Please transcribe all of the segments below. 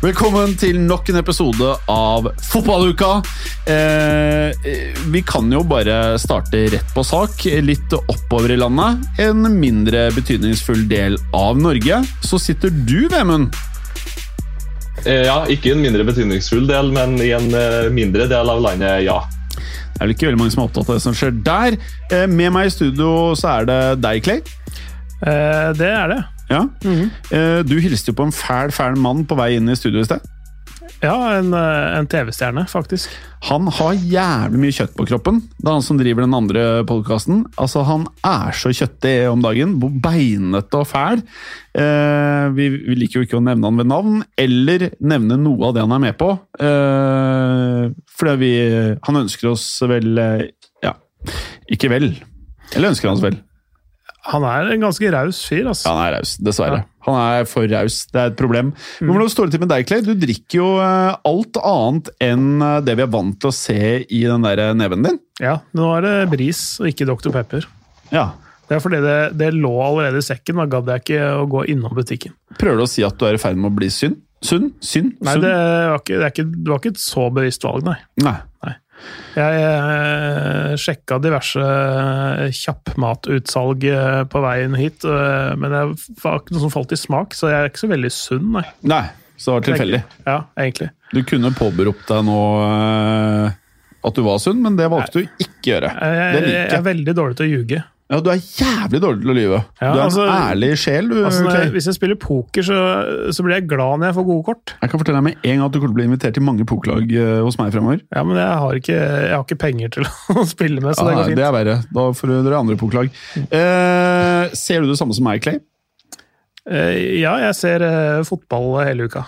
Velkommen til nok en episode av Fotballuka. Eh, vi kan jo bare starte rett på sak. Litt oppover i landet. En mindre betydningsfull del av Norge. Så sitter du, Vemund. Eh, Ja, ikke en mindre betydningsfull del, men i en eh, mindre del av landet, ja. Det er vel ikke veldig mange som er opptatt av det som skjer der. Eh, med meg i studio så er det deg, Clay. Eh, det er det. Ja. eh, du hilste jo på en fæl, fæl mann på vei inn i studio i sted. Ja, en, eh, en TV-stjerne, faktisk. Han har jævlig mye kjøtt på kroppen. Det er han som driver den andre podkasten. Altså, han er så kjøttig om dagen. Beinete og fæl. Eh, vi, vi liker jo ikke å nevne han ved navn, eller nevne noe av det han er med på. Eh, fordi vi Han ønsker oss vel eh, Ja, ikke vel. Eller ønsker han oss vel? Han er en ganske raus fyr, altså. Ja, han er raus, dessverre. Han er for raus. Det er et problem. Mm. Men hvordan står det til med deg, Clay? Du drikker jo eh, alt annet enn eh, det vi er vant til å se i den der eh, neven din. Ja, Nå er det Bris og ikke Dr. Pepper. Ja. Det er fordi det, det lå allerede i sekken, da gadd jeg ikke å gå innom butikken. Prøver du å si at du er i ferd med å bli sunn? Sunn? Synd? Nei, det var ikke, det, er ikke, det var ikke et så bevisst valg, nei. Nei. Jeg eh, sjekka diverse eh, kjappmatutsalg eh, på veien hit, eh, men det var ikke noe som falt i smak, så jeg er ikke så veldig sunn, nei. Nei, så det var tilfeldig. Ja, egentlig. Du kunne påberopt deg nå at du var sunn, men det valgte du ikke å gjøre. Jeg, Det jeg, jeg er veldig dårlig til å ljuge. Ja, du er jævlig dårlig til å lyve. Ja, du er altså- en ærlig sjel, du, Altså, jeg- hvis jeg spiller poker, så, så blir jeg glad når jeg får gode kort. Jeg kan fortelle deg med en gang at du kommer til å bli invitert til mange pokerlag eh, hos meg fremover. Ja, Men jeg har ikke, jeg har ikke penger til å spille med, så det går fint. det er verre. Da får dere andre pokerlag. Eh, ser du det samme som meg, Clay? Eh, Ja, jeg ser eh, fotball hele uka.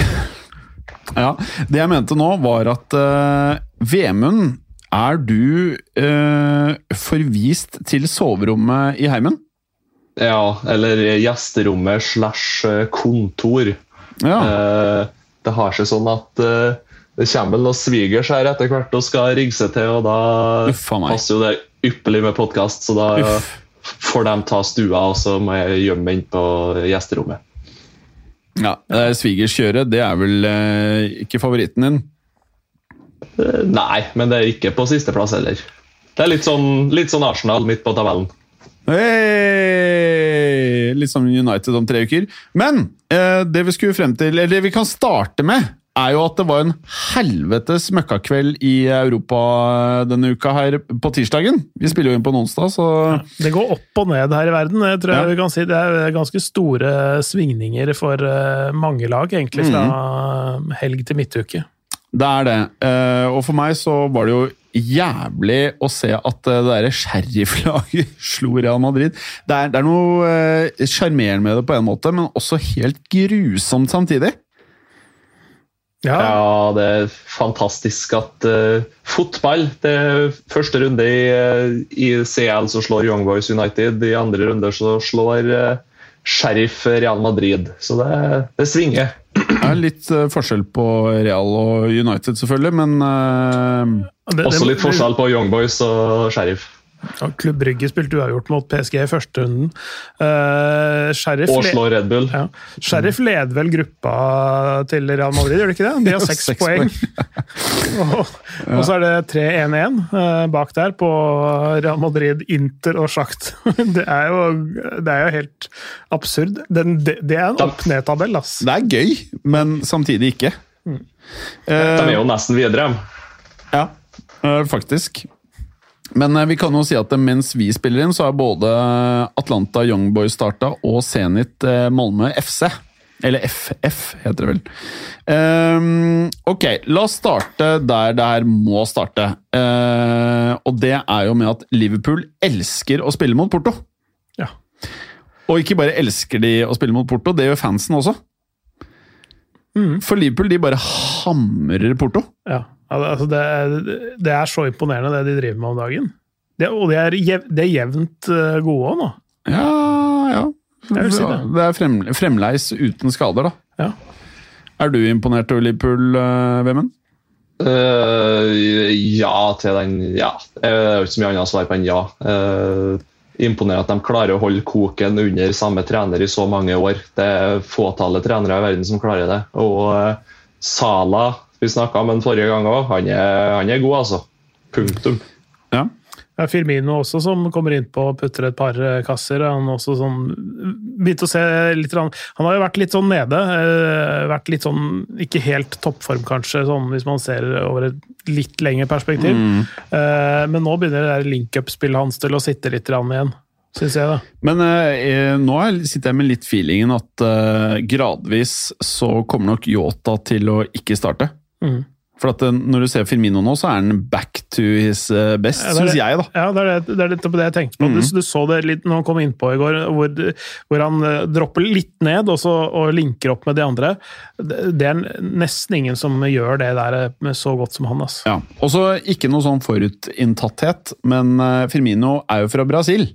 Ja, Det jeg mente nå, var at uh, Vemund, er du eh, forvist til soverommet i heimen? Ja, eller gjesterommet slash eh, kontor. Ja. Eh, det har seg sånn at eh, det kommer vel noen svigers her etter hvert og skal rigge seg til, og da Uff passer jo det ypperlig med podkast, så da Uff. får de ta stua, og så må jeg gjemme meg inn på gjesterommet. ja. svigerskjøret, det er vel eh, ikke favoritten din? Nei, men det er ikke på sisteplass heller. Det er litt sånn, litt sånn Arsenal midt på tabellen. Hey! Litt som United om tre uker. Men eh, det vi skulle frem til, eller det vi kan starte med, er jo at det var en helvetes møkkakveld i Europa denne uka her på tirsdagen. Vi spiller jo inn på en onsdag, så Det går opp og ned her i verden. Jeg tror Ja. jeg vi kan si Det er ganske store svingninger for eh, mange lag, egentlig, fra mm. helg til midtuke. Det er det. Eh, og for meg så var det jo jævlig å se at eh, det derre sherifflaget slo Real Madrid. Det er, det er noe eh, sjarmerende med det på en måte, men også helt grusomt samtidig. Ja, Ja, det er fantastisk at uh, fotball det er Første runde i, i CL så slår Young Boys United, i andre runde så slår uh, Sheriff Real Madrid. Så det, det svinger. Det er litt uh, forskjell på Real og United, selvfølgelig, men uh, det, Også litt forskjell på Young Boys og Sheriff. Ja, Klubb Brygge spilte uavgjort mot PSG i første runden. Uh, Sheriff, Og slår Red Bull. ja. Sheriff leder vel gruppa til Real Madrid, gjør det ikke det? De har seks poeng. og, og så er det 3-1-1 uh, bak der på Real Madrid, Inter og Sjakt. Det er jo, det er jo helt absurd. Den, det, det er en opp-ned-tabell, ass. det er gøy, men samtidig ikke. De er Eh, jo nesten videre. ja, eh, faktisk. Men eh, vi kan jo si at eh, mens vi spiller inn, så har både Atlanta Young Boys starta og Zenit eh, Malmö FC. Eller FF, heter det vel. Um, ok, la oss starte der det her må starte. Uh, og det er jo med at Liverpool elsker å spille mot Porto. Ja. Og ikke bare elsker de å spille mot Porto, det gjør fansen også. For Liverpool de bare hamrer Porto. Ja, altså det, er- det er så imponerende det de driver med om dagen. Det, og de er, jev, det er jevnt eh, gode òg nå. Ja, ja. Si det. det er frem, fremleis uten skader, da. Ja. Er du imponert over Liverpool, uh, Vemund? Uh, ja til den Ja. Det er jo ikke så mye annet svar på enn ja. Uh, imponerende at de klarer å holde koken under samme trener i så mange år. Det er fåtallet trenere i verden som klarer det. Og uh, Sala, vi snakka om den forrige gang òg, han, han er god, altså. Punktum. Ja. Det er Firmino også som kommer innpå og putter et par eh, kasser. Han også sånn begynte å se litt Han har jo vært litt sånn nede. eh, Vært litt sånn ikke helt toppform, kanskje, sånn hvis man ser over et litt lengre perspektiv. Mm. Men nå begynner det der link-up-spillet hans til å sitte litt grann igjen, syns jeg. da. Men eh, nå er- sitter jeg med litt feelingen at eh, gradvis så kommer nok Yota til å ikke starte. Mhm. For at eh, når du ser Firmino nå, så er han back to his eh, best, Ja, syns jeg, da. Ja, det er det, det er nettopp det jeg tenkte på. Mm. Du, du så det litt når han kom innpå i går, hvor, hvor han eh, dropper litt ned og, så, og linker opp med de andre. Det, er nesten ingen som gjør det der med så godt som han. Altså. Ja. Og så ikke noe sånn forutinntatthet, men Firmino er jo fra Brasil.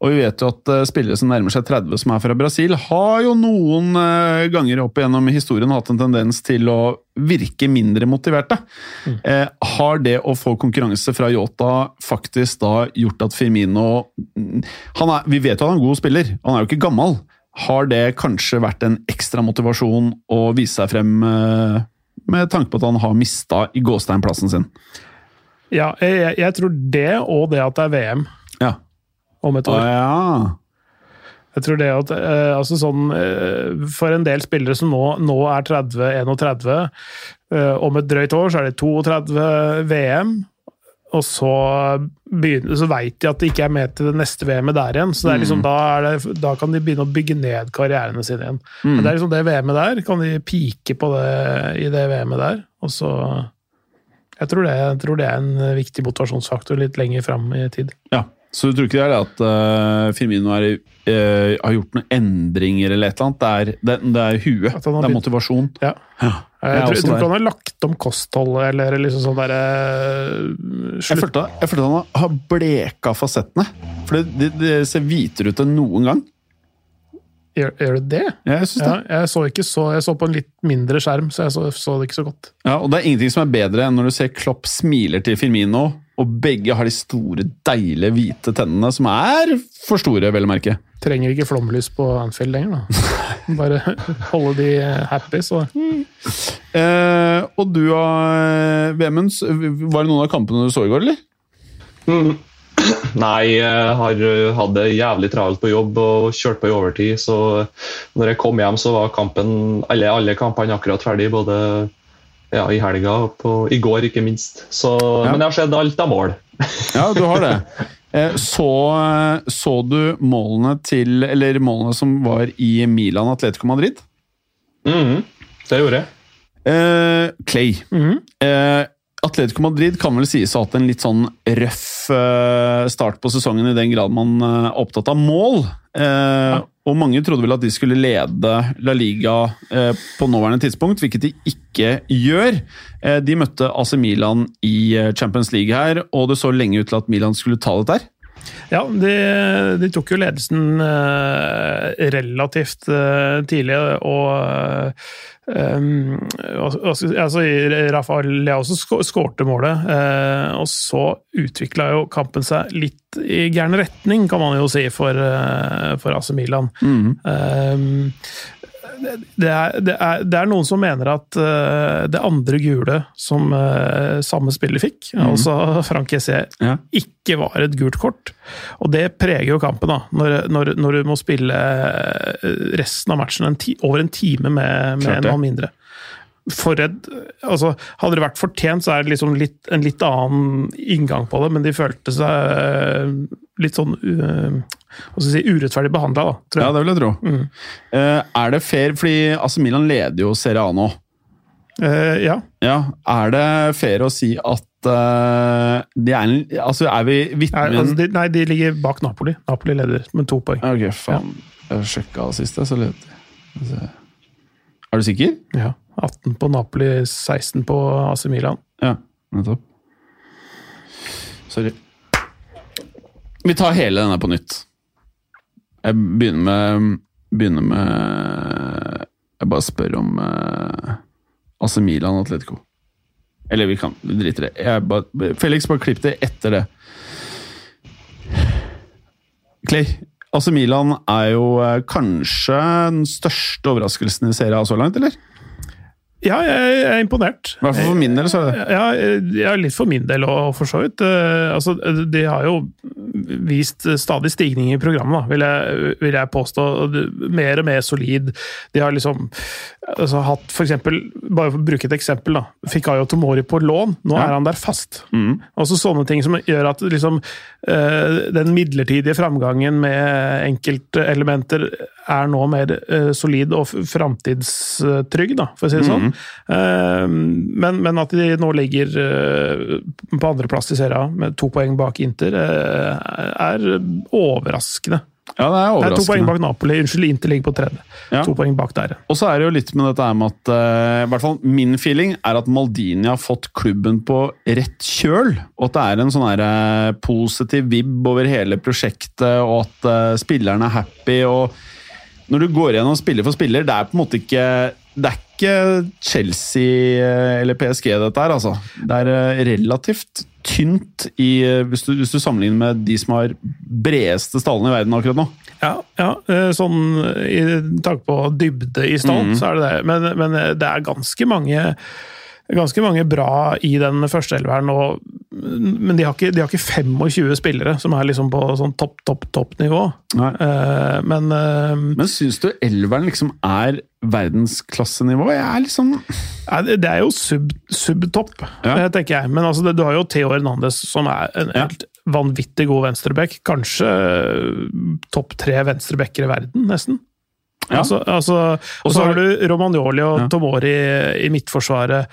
Og vi vet jo at eh, spillere som nærmer seg 30 som er fra Brasil, har jo noen eh, ganger opp igjennom historien hatt en tendens til å virke mindre motiverte. Eh, har det å få konkurranse fra Yota faktisk da gjort at Firmino mm, han er, Vi vet jo at han er en god spiller, han er jo ikke gammel. Har det kanskje vært en ekstra motivasjon å vise seg frem eh, med tanke på at han har mista i gåsteinplassen sin? Ja, jeg, jeg tror det, og det at det er VM Ja. Om et år. år. ja. Jeg tror det at, eh, altså sånn, eh, For en del spillere som nå, nå er 30-31, eh, om et drøyt år så er det 32 VM. Og så, begynner- så veit de at de ikke er med til det neste VM-et der igjen. så er liksom, da, er det, da kan de begynne å bygge ned karrierene sine igjen. Men det er liksom det VM-et der, kan de pike på det i det VM-et der. Og så jeg tror, det, jeg tror det er en viktig motivasjonsfaktor litt lenger fram i tid. ja. Så du tror ikke det er det at uh, Firmino er, uh, har gjort noen endringer eller et eller annet? Det er, det, det er huet. Det er blitt- motivasjon. Ja. Ja. Jeg, Jeg tror, jeg tror ikke han har lagt om kostholdet eller liksom sånn derre Jeg slutt. følte, jeg følte han har bleka fasettene. For det, det, ser hvitere ut enn noen gang. Gjør, gjør det det? Jeg synes Ja, jeg så ikke så Jeg så på en litt mindre skjerm, så jeg så, så det ikke så godt. Ja, og det er ingenting som er bedre enn når du ser Klopp smiler til Firmino, og begge har de store, deilige, hvite tennene, som er for store, vel å merke. Trenger ikke flomlys på Anfield lenger, da. Bare holde de happy, så Eh, og du, Vemunds, Vemund, var det noen av kampene du så i går, eller? Mm. Nei, jeg har uh, hatt det jævlig travelt på jobb og kjørt på i overtid. Så når jeg kom hjem, så var kampen, alle, alle kampene akkurat ferdig. Både ja, i helga og på, i går, ikke minst. Så, Ja. Men jeg har sett alt av mål. Ja, du har det. Eh, Så, så du målene til Eller målene som var i Milan Atletico Madrid? Mhm, det gjorde jeg. Eh, Clay. Mhm. Eh, Atletico Madrid kan vel sies å ha hatt en litt sånn røff eh, start på sesongen, i den grad man eh, er opptatt av mål. Eh, Og mange trodde vel at de skulle lede La Liga eh, på nåværende tidspunkt, hvilket de ikke gjør. Eh, de møtte AC Milan i Champions League her, og det så lenge ut til at Milan skulle ta dette her. Ja, de, de tok jo ledelsen eh, relativt eh, tidlig, og eh, um, altså, Rafael Lea også skårte målet, og så utvikla jo kampen seg litt i gæren retning, kan man jo si, for, for AC Milan. Um, det er, det, er, det er noen som mener at uh, det andre gule som uh, samme spiller fikk, altså Frank-Jesse, Ja. ikke var et gult kort. Og det preger jo kampen, da. Når, når, når du må spille eh, resten av matchen en ti, over en time med, med en mann mindre. for et altså, Hadde det vært fortjent, så er det liksom litt, en litt annen inngang på det, men de følte seg eh, litt sånn uh, jeg si, urettferdig behandla. Tror Ja, det vil jeg tro. Eh, er det fair, fordi AC Milan leder jo Serie A nå. Uh, ja. Ja, Er det fair å si at de er, altså, er vi vitne Nei, altså, de, nei, de ligger bak Napoli. Napoli leder med to poeng. Ok, faen. Jeg sjekka sist, så ledet de. Se. Er du sikker? Ja. 18 på Napoli, 16 på AC Milan. Ja, nettopp. Sorry. Vi tar hele denne på nytt. Jeg begynner med Begynner med Jeg bare spør om uh, AC Milan Atletico. Eller vi kan vi driter i det. Bare, Felix, bare klipp det etter det. Clay, AC Milan er jo eh, kanskje den største overraskelsen i serien så langt, eller? Ja, jeg er imponert. I hvert fall for min del, det det. Ja, ja, litt for min del òg, for så vidt. Eh, Altså, de har jo vist stadig stigning i programmet, da, vil, jeg, vil jeg påstå. Mer og mer solid. De har liksom altså, hatt for eksempel, Bare for å bruke et eksempel, da. Fikayo Tomori på lån. Nå Ja. er han der fast. Mm. Altså sånne ting som gjør at liksom, den midlertidige framgangen med enkeltelementer er nå mer eh, solid og framtidstrygg, da, for å si det sånn. Eh, men, men at de nå ligger eh, på andreplass i serien med to poeng bak Inter, eh, er overraskende. Ja, det er Det er to poeng bak Napoli. Unnskyld, Inter ligger på tredje. Ja. To poeng bak der. Og så er det jo litt med dette her med at uh, i hvert fall Min feeling er at Maldini har fått klubben på rett kjøl. Og at det er en sånn her eh, positiv vib over hele prosjektet, og at uh, spillerne er happy. og Når du går gjennom spiller for spiller, det er på en måte ikke det er ikke Chelsea eh, eller PSG, dette her, altså. Det er eh, relativt tynt i, eh, hvis, du, hvis du sammenligner med de som har bredeste stallene i verden akkurat nå. Ja, ja sånn i tanke på dybde i stall, så er det det. Men, men det er ganske mange Ganske mange bra i den første elveren, og, men de har, ikke, de har ikke 25 spillere som er liksom på sånn topp, topp, topp nivå. Nei. Eh, men uh, Men syns du elveren liksom er verdensklassenivå? Jeg er liksom det- er jo sub- subtopp, Ja. eh, tenker jeg. Men altså, det, du har jo Theo Hernandez, som er en Ja. helt vanvittig god venstreback. Kanskje topp tre venstrebacker i verden, nesten. Ja. Altså, altså, og så har du Romagnoli og Ja. Tomori i midtforsvaret.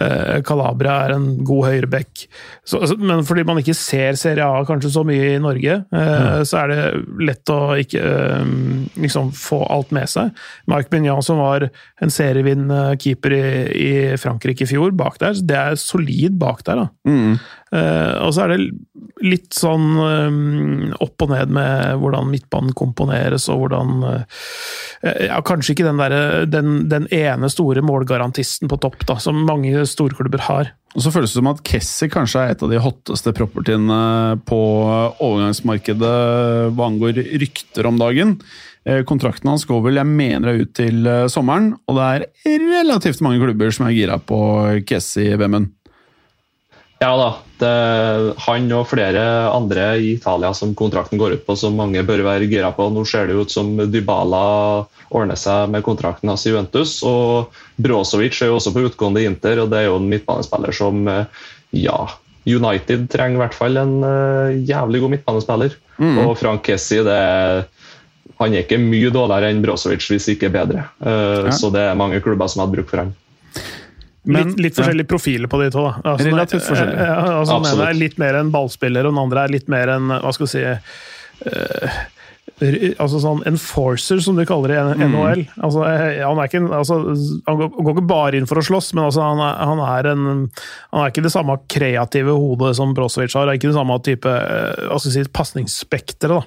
Eh, Calabria er en god høyreback. Så, altså, men fordi man ikke ser Serie A kanskje så mye i Norge, eh, så er det lett å ikke eh, liksom få alt med seg. Marc Mignon, som var en serievinnende keeper i, i Frankrike i fjor, bak der, det er solid bak der. da. mm. Eh, og så er det litt sånn eh, opp og ned med hvordan midtbanen komponeres, og hvordan eh, ja, Kanskje ikke den, der, den, den ene store målgarantisten på topp, da, som mange storklubber har. Og så føles det som at Kessie kanskje er et av de hotteste propertyene på overgangsmarkedet hva angår rykter om dagen. Kontrakten hans går vel, jeg mener er ut til sommeren, og det er relativt mange klubber som er gira på Kessie Vemund. Ja da. Det, han og flere andre i Italia som kontrakten går ut på, som mange bør være gira på. Nå ser det ut som Dybala ordner seg med kontrakten hans i Juventus. Og Brozovic er jo også på utgående i Inter, og det er jo en midtbanespiller som eh, ja, United trenger i hvert fall en eh, jævlig god midtbanespiller. Og Frank Kessi, det er han er ikke mye dårligere enn Brozovic, hvis ikke bedre. Uh, Ja. Så det er mange klubber som hadde bruk for han. Men- litt, litt forskjellige profiler på de to. da. Altså, Relativt forskjellige. Ja, altså, den ene er litt mer en ballspiller, og den andre er litt mer en hva skal vi si uh, altså sånn enforcer, som de kaller det i Mm. NHL. Altså, eh, han, er ikke, altså, han går, ikke bare inn for å slåss, men altså, han, er, han, er en, han er ikke det samme kreative hodet som Brozovic har. Er ikke det samme type eh, vi si, pasningsspekteret, da.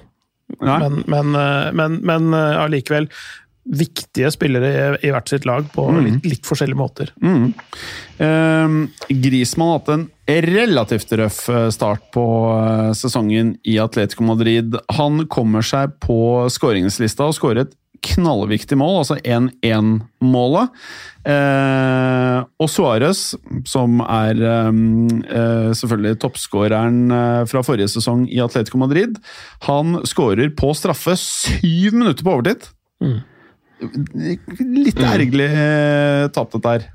Men, men, eh, men, men eh, allikevel viktige spillere i, i hvert sitt lag på Mm. litt, litt forskjellige måter. Um, Grismann har hatt en relativt røff eh, start på eh, sesongen i Atletico Madrid. Han kommer seg på skåringslista og skårer et knallviktig mål, altså 1-1-målet. Eh, og Suárez, som er um, eh, selvfølgelig toppskåreren eh, fra forrige sesong i Atletico Madrid, han skårer på straffe syv minutter på overtid. Litt ergerlig eh, tap, dette her.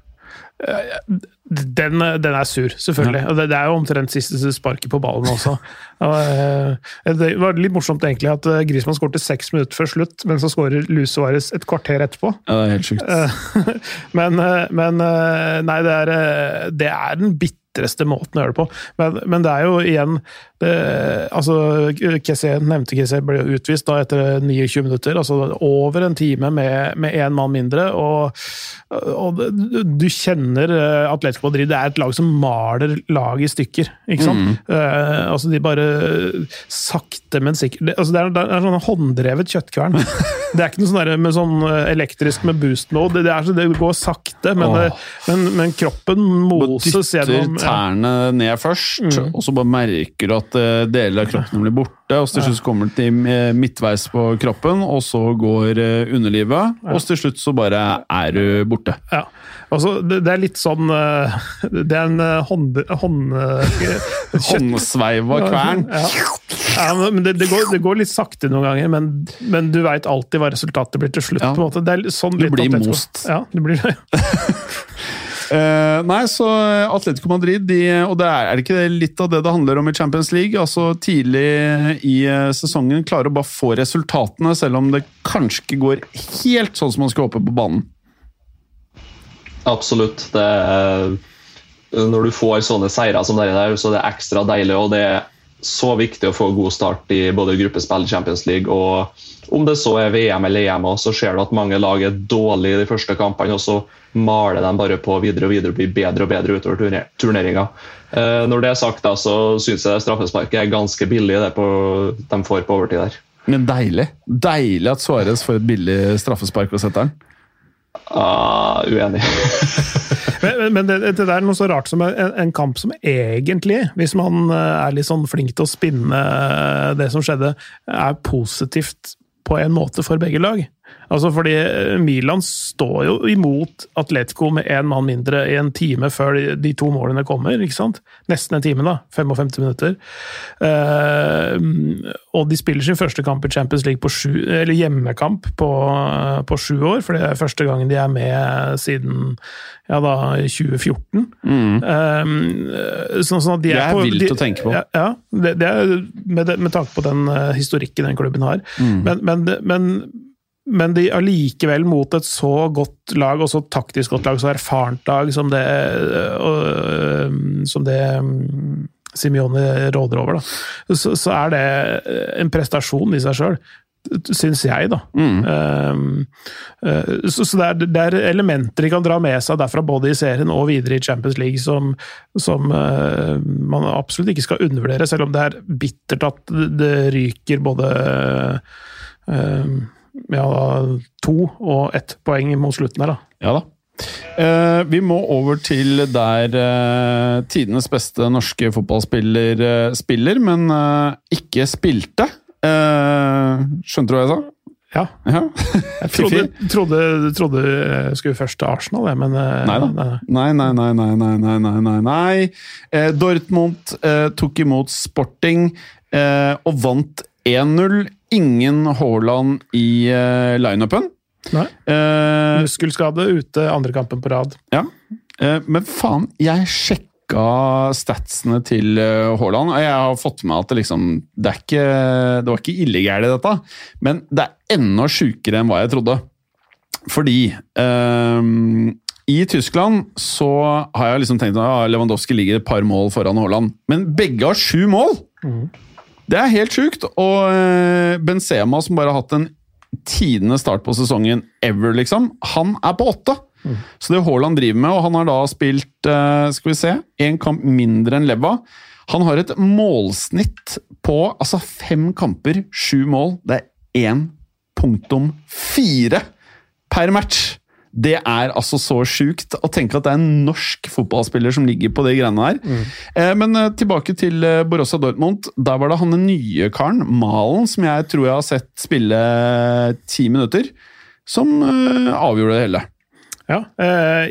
den, den, er sur, selvfølgelig. Og det, det, er jo omtrent siste sparket på ballen også. Eh, det var litt morsomt egentlig at eh, Grismann skårte seks minutter før slutt, men så skårer Suárez et kvarter etterpå. Ja, det er helt sjukt. men, men, Nei, det er, det er den bitreste måten å gjøre det på. Men, men det er jo igjen det, altså, Kessé, nevnte Kessé ble jo utvist da etter 29 minutter. altså Over en time med én mann mindre. og, og Du kjenner eh, Atletico Madrid. Det er et lag som maler laget i stykker. ikke sant? Mm. Uh, altså De bare sakte, men sikkert altså, det, er, det er sånn hånddrevet kjøttkvern. det er ikke noe sånn der, med sånn eh, elektrisk med boost mode. Det, er, det går sakte, men, oh. men, men kroppen moses gjennom tærne ned først, mm. og så bare merker du at eh, deler av kroppen blir borte. og Til slutt kommer det til eh, midtveis på kroppen, og så går eh, underlivet. Og til slutt så bare er du borte. Ja. Altså, det, er litt sånn Det er en hånd... hånd Håndsveiva kvern. Ja. ja. men det, det, går, det, går, litt sakte noen ganger, men, men du veit alltid hva resultatet blir til slutt. Ja. på en måte. Det sånn du blir most. Ja, du blir det. Uh, nei, så Atletico Madrid de, Og det er, er det ikke litt av det det handler om i Champions League? Altså Tidlig i uh, sesongen klare å bare få resultatene, selv om det kanskje ikke går helt sånn som man skal håpe på banen. Absolutt. Det er, når du får sånne seire som det der, så det er ekstra deilig. og det er så viktig å få god start i både gruppespill Champions League og om det så er VM eller EM, så ser du at mange lag er dårlige i de første kampene. og så maler dem bare på videre og videre og blir bedre og bedre utover turneringa. Eh, når det er sagt, da, så syns jeg straffesparket er ganske billig, det på, de får på overtid der. Men deilig. Deilig at Suárez får et billig straffespark og setter den. Ah, uenig. men, men det, det, er noe så rart som en, en, kamp som egentlig, hvis man eh, er litt sånn flink til å spinne eh, det som skjedde, er positivt på en måte for begge lag. Altså fordi eh, Milan står jo imot Atletico med én mann mindre i en time før de, de, to målene kommer. ikke sant? Nesten en time, da. 55 minutter. Uh, og de spiller sin første kamp i Champions League på sju, eller hjemmekamp på, på sju år, for det er første gangen de er med siden ja da, 2014. Mm. Uh, sånn, sånn de er det er på, vilt de, å tenke på. Ja, ja det, det, er med, med, tanke på den historikken den klubben har. Mm. Men, men, men men de allikevel mot et så godt lag, og så taktisk godt lag, så erfarent lag som det, øh, som det mm, Simione råder over, da, så, så, er det en prestasjon i seg sjøl. Syns jeg, da. Mm. Uh, så, så det, er, det, er, elementer de kan dra med seg derfra, både i serien og videre i Champions League, som, som uh, man absolutt ikke skal undervurdere, selv om det er bittert at det ryker både uh, ja, to og ett poeng mot slutten her, da. Ja da. Eh, vi må over til der eh, tidenes beste norske fotballspiller eh, spiller, men eh, ikke spilte. Skjønte du hva jeg sa? Ja. ja. jeg trodde, trodde, trodde jeg skulle først til Arsenal, jeg, men Nei da. Nei, nei, nei, nei, nei, nei, nei, nei. nei. Dortmund tok imot Sporting og vant 1-0 ingen Haaland i uh, lineupen. Uh, Muskelskade ute andre kampen på rad. Ja, uh, men faen, jeg sjekka statsene til Haaland, og jeg har fått med at det liksom Det, er ikke, det var ikke ille gærent, dette, men det er enda sjukere enn hva jeg trodde. Fordi i Tyskland så har jeg liksom tenkt at ja, Lewandowski ligger et par mål foran Haaland, men begge har sju mål! Mm. Det er helt sjukt. Og eh, Benzema, som bare har hatt en tidenes start på sesongen ever, liksom, han er på åtte! Mm. Så det Haaland driver med, og han har da spilt eh, skal vi se, én kamp mindre enn Leva. Han har et målsnitt på altså fem kamper, sju mål. Det er 1,4 per match! Det er altså så sjukt å tenke at det er en norsk fotballspiller som ligger på de greiene her. Mm. Eh, men eh, tilbake til eh, Borussia Dortmund. Der var det han den nye karen, Malen, som jeg tror jeg har sett spille ti minutter, som avgjorde det hele. Ja,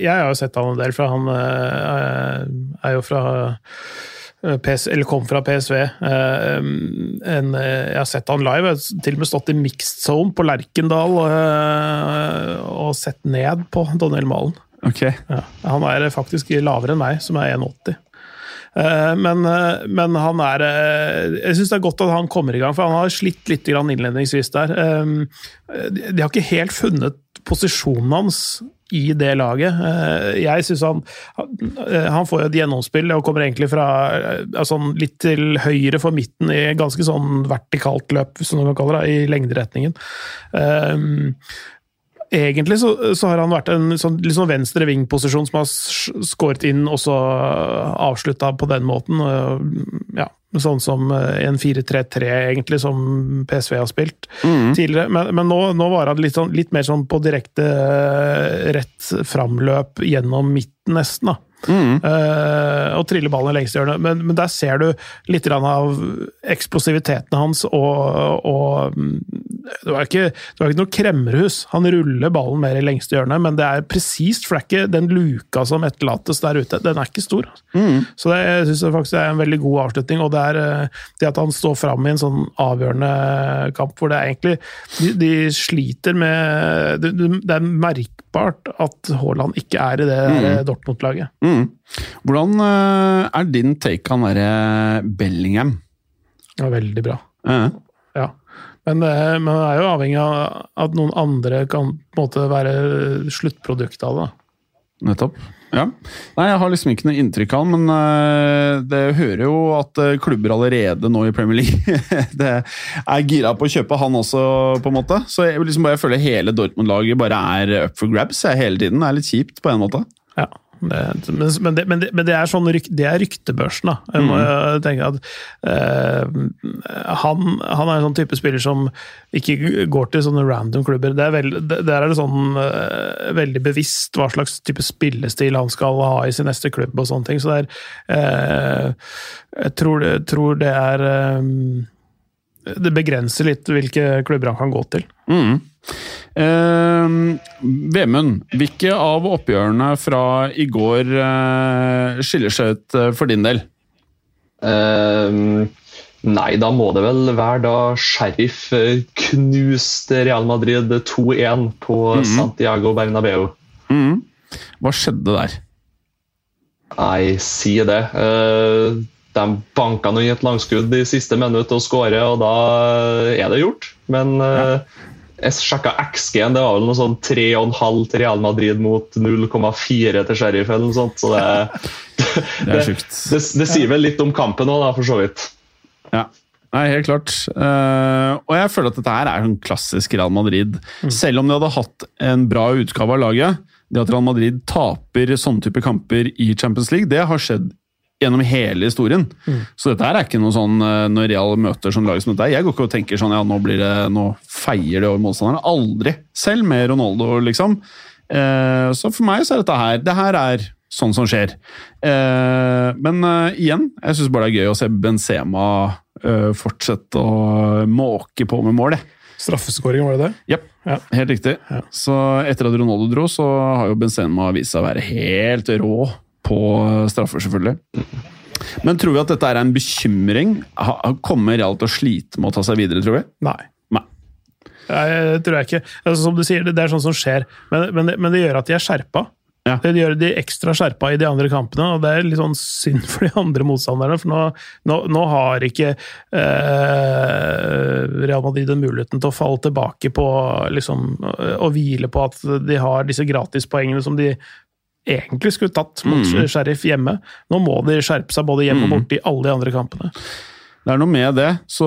jeg har jo sett han en del, for han er jo fra Eh, PS, eller kom fra PSV. Eh, en, eh, jeg har sett han live. Jeg har til og med stått i mixed zone på Lerkendal og sett ned på Daniel Malen. Okay. Ja, han er faktisk lavere enn meg, som er 1,80. Eh, Men, eh, men han er eh, Jeg syns det er godt at han kommer i gang, for han har slitt litt innledningsvis der. Eh, De de har ikke helt funnet posisjonen hans i det laget. Eh, Jeg syns han han- Han får et gjennomspill og kommer egentlig fra eh, altså litt til høyre for midten i ganske sånn vertikalt løp, som man kalle det, i lengderetningen. Eh, Egentlig så, så har han vært en sånn, sånn venstre ving-posisjon som har skåret inn og så avslutta på den måten. Ja, sånn som øh, en 4-3-3, egentlig, som PSV har spilt tidligere. Men, men nå, nå var han litt, sånn, litt mer sånn på direkte øh, rett framløp gjennom midten, nesten. da. Eh, og trille ballen i lengste hjørne. Men, men der ser du litt av eksplosiviteten hans og, og mm, det, var ikke, det var ikke noe kremmerhus. Han ruller ballen mer i lengste hjørne, men det er presist, for det er ikke den luka som etterlates der ute. Den er ikke stor. Så det, jeg syns faktisk det er en veldig god avslutning. Og det er eh, det at han står fram i en sånn avgjørende kamp hvor det er egentlig De, de sliter med det, det er merkbart at Haaland ikke er i det mm. Dortmund-laget. Mm. Hvordan eh, er din take han derre Bellingham? Var veldig bra. Uh Ja. Men, eh, men det er jo avhengig av at noen andre kan på en måte være sluttproduktet av det. nettopp. Ja. Nei, jeg har liksom ikke noe inntrykk av men uh, det hører jo at uh, klubber allerede nå i Premier League det er gira på å kjøpe han også, på en måte. Så jeg liksom bare føler hele Dortmund-laget bare er up for grabs jeg, hele tiden. Det er litt kjipt på en måte. Ja. Det, men, men, det, men, det, men det er sånn ryk, det er ryktebørsen, da. Jeg må jo tenke at uh, han, han er en sånn type spiller som ikke går til sånne random klubber. Det er veld, der er det sånn uh, veldig bevisst hva slags type spillestil han skal ha i sin neste klubb og sånne ting. Så det er uh, Jeg tror, tror det er eh, Det begrenser litt hvilke klubber han kan gå til. Mm. Eh, Vemund, hvilke av oppgjørene fra i går eh, skiller seg ut eh, for din del? Ehm, nei, da må det vel være da Sheriff eh, knuste Real Madrid 2-1 på Santiago Bernabeu. Mm. Hva skjedde der? Nei, si det. Eh, de banka nå i et langskudd i siste minutt og skårer, og da er det gjort. Men eh, jeg sjekka XG-en, det var vel noe sånn 3,5 til Real Madrid mot 0,4 til Sheriff, eller noe sånt. Så det, Det sjukt. det, det sier vel litt om kampen òg, for så vidt. Ja. Nei, helt klart. Uh, og jeg føler at dette her er sånn klassisk Real Madrid. Selv om de hadde hatt en bra utgave av laget, det at Real Madrid taper sånne type kamper i Champions League, det har skjedd gjennom hele historien. Så dette her er ikke noe sånn eh, når Real møter sånn lag som dette. Jeg går ikke og tenker sånn ja, nå, blir det, nå feier det over motstanderne. Aldri. Selv med Ronaldo, liksom. Eh, så for meg så er dette her Det her er sånn som skjer. Eh, men eh, igjen, jeg syns bare det er gøy å se Benzema fortsette å måke på med mål. jeg. Straffeskåring, var det det? Yep. Ja. helt riktig. Ja. Så etter at Ronaldo dro, så har jo Benzema vist seg å være helt rå på straffer, selvfølgelig. Men tror vi at dette er en bekymring? Kommer Real til å slite med å ta seg videre, tror vi? Nei. Nei. Det tror jeg ikke. Altså, som du sier, det er sånn som skjer, men, men, det, men det gjør at de er skjerpa. Ja. Det gjør de ekstra skjerpa i de andre kampene, og det er litt sånn synd for de andre motstanderne. For nå, nå, nå har ikke eh, Real Madrid den muligheten til å falle tilbake på liksom, og hvile på at de har disse gratispoengene som de egentlig skulle tatt mot Mm. Sheriff hjemme. Nå må de skjerpe seg både hjemme og borte i alle de andre kampene. Det er noe med det, så,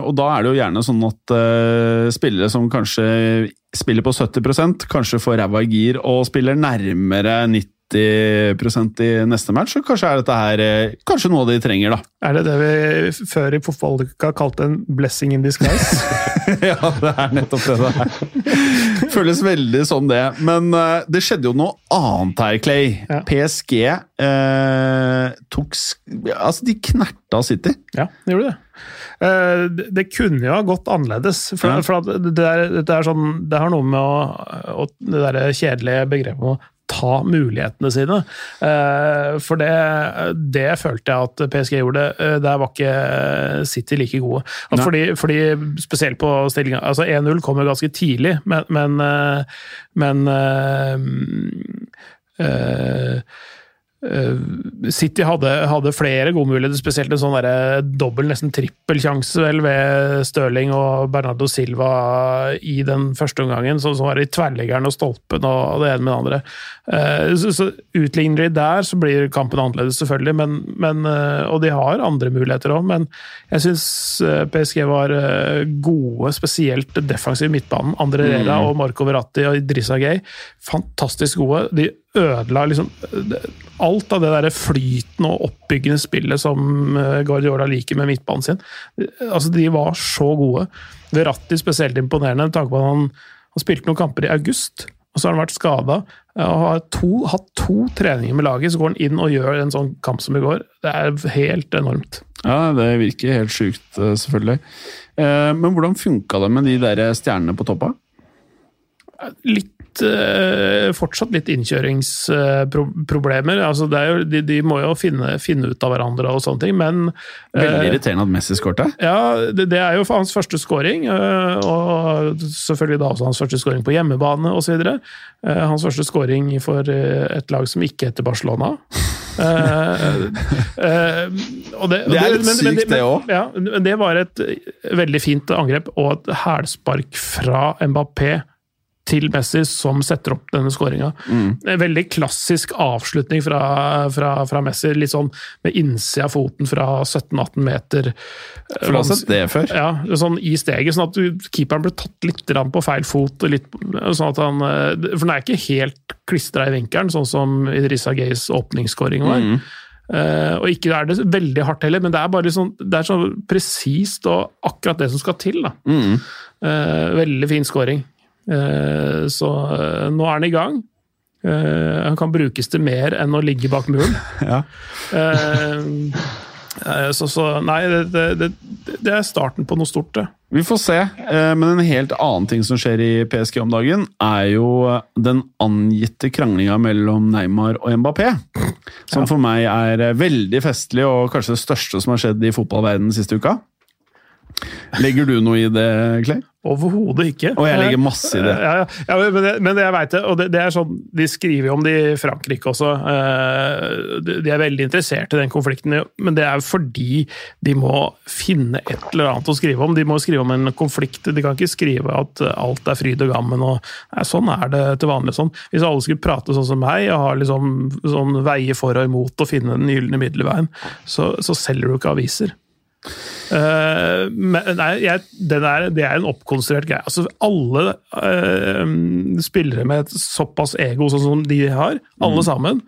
og da er det jo gjerne sånn at uh, spillere som kanskje spiller på 70% kanskje får ræva i gir og spiller nærmere 90 i neste match, så kanskje er dette her eh, kanskje noe de trenger, da. Er det det vi før i fotballuka kalte en blessing in disguise? ja, det er nettopp det det er. Føles veldig som det. Men uh, det skjedde jo noe annet her, Clay. Ja. PSG uh, tok Altså, de knerta City. Ja, det gjorde det. Eh, det- Det kunne jo ha gått annerledes. For, Ja. for at det, er, det, er sånn, det har noe med å, å Det der kjedelige begrepet om å ta mulighetene sine. Eh, For det, det følte jeg at PSG gjorde. Eh, Der var ikke City like gode. Fordi, fordi Spesielt på stillinga altså 1-0 kom jo ganske tidlig, men, men, eh, men øh, eh, City hadde, hadde, flere gode muligheter, spesielt en sånn dobbel, nesten trippelsjanse vel ved Stirling og Bernardo Silva i den første omgangen, som, som var i tverrleggeren og stolpen og det ene med det andre. Eh, så, så Utligner de der, så blir kampen annerledes, selvfølgelig, men, men, eh, og de har andre muligheter òg, men jeg syns PSG var gode, spesielt defensiv midtbanen. André Rera mm. og Marco Verratti og Idrissa Gay, fantastisk gode. De ødela liksom alt av det der flytende og oppbyggende spillet som Guardiola liker med midtbanen sin. Altså, De var så gode. Verratti spesielt imponerende, med tanke på at han, han spilte noen kamper i august. Og så har han vært skada og har to, hatt to treninger med laget. Så går han inn og gjør en sånn kamp som i går. Det er helt enormt. Ja, det virker helt sjukt, selvfølgelig. Men hvordan funka det med de der stjernene på toppa? Litt uh, fortsatt litt innkjøringsproblemer. Altså jo, de, de, må jo finne, finne, ut av hverandre og sånne ting, men Veldig irriterende at Messi skårte? Ja, det, det, er jo hans første skåring. og selvfølgelig da også hans første skåring på hjemmebane osv. Hans første skåring for et lag som ikke heter Barcelona. Uh, uh, det, det, er litt sykt, det òg. Ja, det var et veldig fint angrep og et hælspark fra Mbappé til Messi som setter opp denne skåringa. Mm. Veldig klassisk avslutning fra, fra, fra, Messi. Litt sånn med innsida av foten fra 17-18 meter. For du har sett det før? Ja, sånn i steget. Sånn at keeperen ble tatt litt på feil fot. Litt, sånn at han, for den er ikke helt klistra i vinkelen, sånn som Idrissa Gays åpningsskåring var. Mm. Uh, og ikke er det veldig hardt heller, men det er bare sånn, det er sånn presist og akkurat det som skal til. da. Mm. Uh, veldig fin scoring. Eh, så eh, nå er han i gang. Eh, han kan brukes til mer enn å ligge bak muren. ja. Så, så, nei, det, det, det, er starten på noe stort, det. Vi får se. Men en helt annen ting som skjer i PSG om dagen, er jo den angitte kranglinga mellom Neymar og Mbappé. Som ja. for meg er veldig festlig, og kanskje det største som har skjedd i fotballverdenen siste uka. Legger du noe i det, Clay? Overhodet ikke. Og jeg legger masse i det. Ja, ja, ja men, det, men jeg veit det. Og det, det, er sånn, De skriver jo om det i Frankrike også. Eh, de er veldig interessert i den konflikten, men det er fordi de må finne et eller annet å skrive om. De må skrive om en konflikt. De kan ikke skrive at alt er fryd og gammen. og nei, Sånn er det til vanlig. sånn. Hvis alle skulle prate sånn som meg og har liksom, sånn veie for og imot å finne den gylne middelveien, så, så selger du ikke aviser. Uh, men, nei, jeg, er, det er en oppkonstruert greie. Altså, alle uh, spillere med et såpass ego sånn som de har, alle mm. sammen,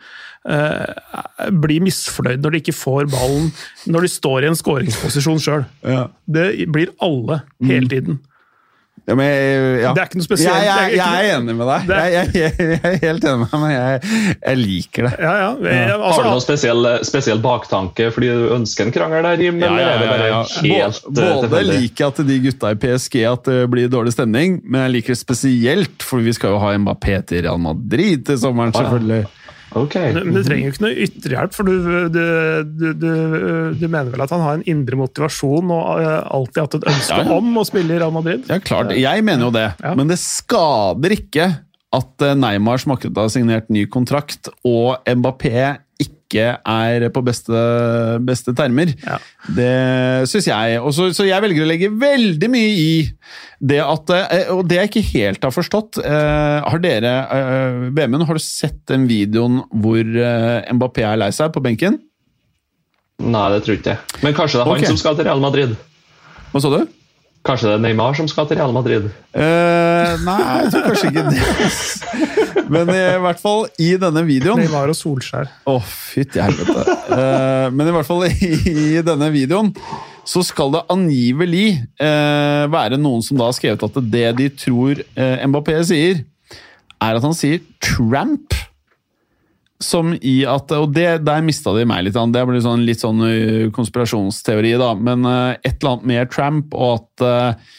uh, blir misfornøyd når de ikke får ballen når de står i en skåringsposisjon sjøl. Ja. Det blir alle, hele mm. Ja, men, ja. Det er ikke noe spesielt. Jeg, jeg, jeg er enig med deg. Jeg, jeg, er helt enig med deg, men jeg, liker det. Ja, altså, Har du noen spesiell, spesiell, baktanke fordi du ønsker en krangel der, Jim? Ja, ja, ja, helt Både, både liker jeg at de gutta i PSG at det blir dårlig stemning, men jeg liker det spesielt, for vi skal jo ha Mbappé til Real Madrid til sommeren, selvfølgelig. Okay. Men, du trenger jo ikke noe ytterhjelp, for du, du, du, du, mener vel at han har en indre motivasjon og eh, alltid hatt et ønske ja, ja. om å spille i Real Madrid? Ja, klart. Jeg mener jo det, ja. men det skader ikke at eh, Neymar som akkurat har signert ny kontrakt, og Mbappé ikke er på beste, beste termer. Ja. Det syns jeg. Også, så jeg velger å legge veldig mye i det at eh, Og det jeg ikke helt har forstått eh, Har dere eh, Vemund, har du sett den videoen hvor Mbappé er lei seg på benken? Nei, det tror jeg ikke. Men kanskje det er han okay. som skal til Real Madrid? Hva sa du? Kanskje det er Neymar som skal til Real Madrid? Uh, nei, jeg tror kanskje ikke det. Men i hvert fall i denne videoen Neymar og Solskjær. Å, oh, fytti helvete. Uh, men i hvert fall i, i, denne videoen så skal det angivelig uh, være noen som da har skrevet at det de tror Mbappé sier, er at han sier 'tramp' som i at Og det, der mista de meg litt. Det blir sånn, litt sånn uh, konspirasjonsteori, da. Men uh, et eller annet med Tramp, og at uh,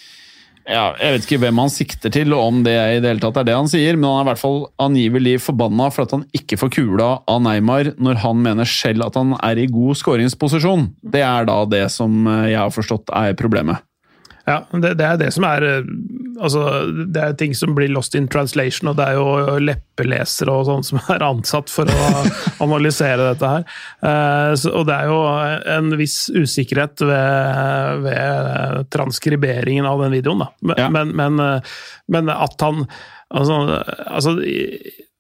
ja, Jeg vet ikke hvem han sikter til, og om det i det hele tatt er det han sier, men han er i hvert fall angivelig forbanna for at han ikke får kula av Neymar når han mener selv at han er i god skåringsposisjon. Det er da det som jeg har forstått er problemet. Ja, det, det er det som er eh, Altså, det er ting som blir lost in translation, og det er jo leppelesere og sånn som er ansatt for å analysere dette her. Eh, så, og det er jo en viss usikkerhet ved, ved transkriberingen av den videoen, da. Men, Ja. men, men, eh, men at han Altså, altså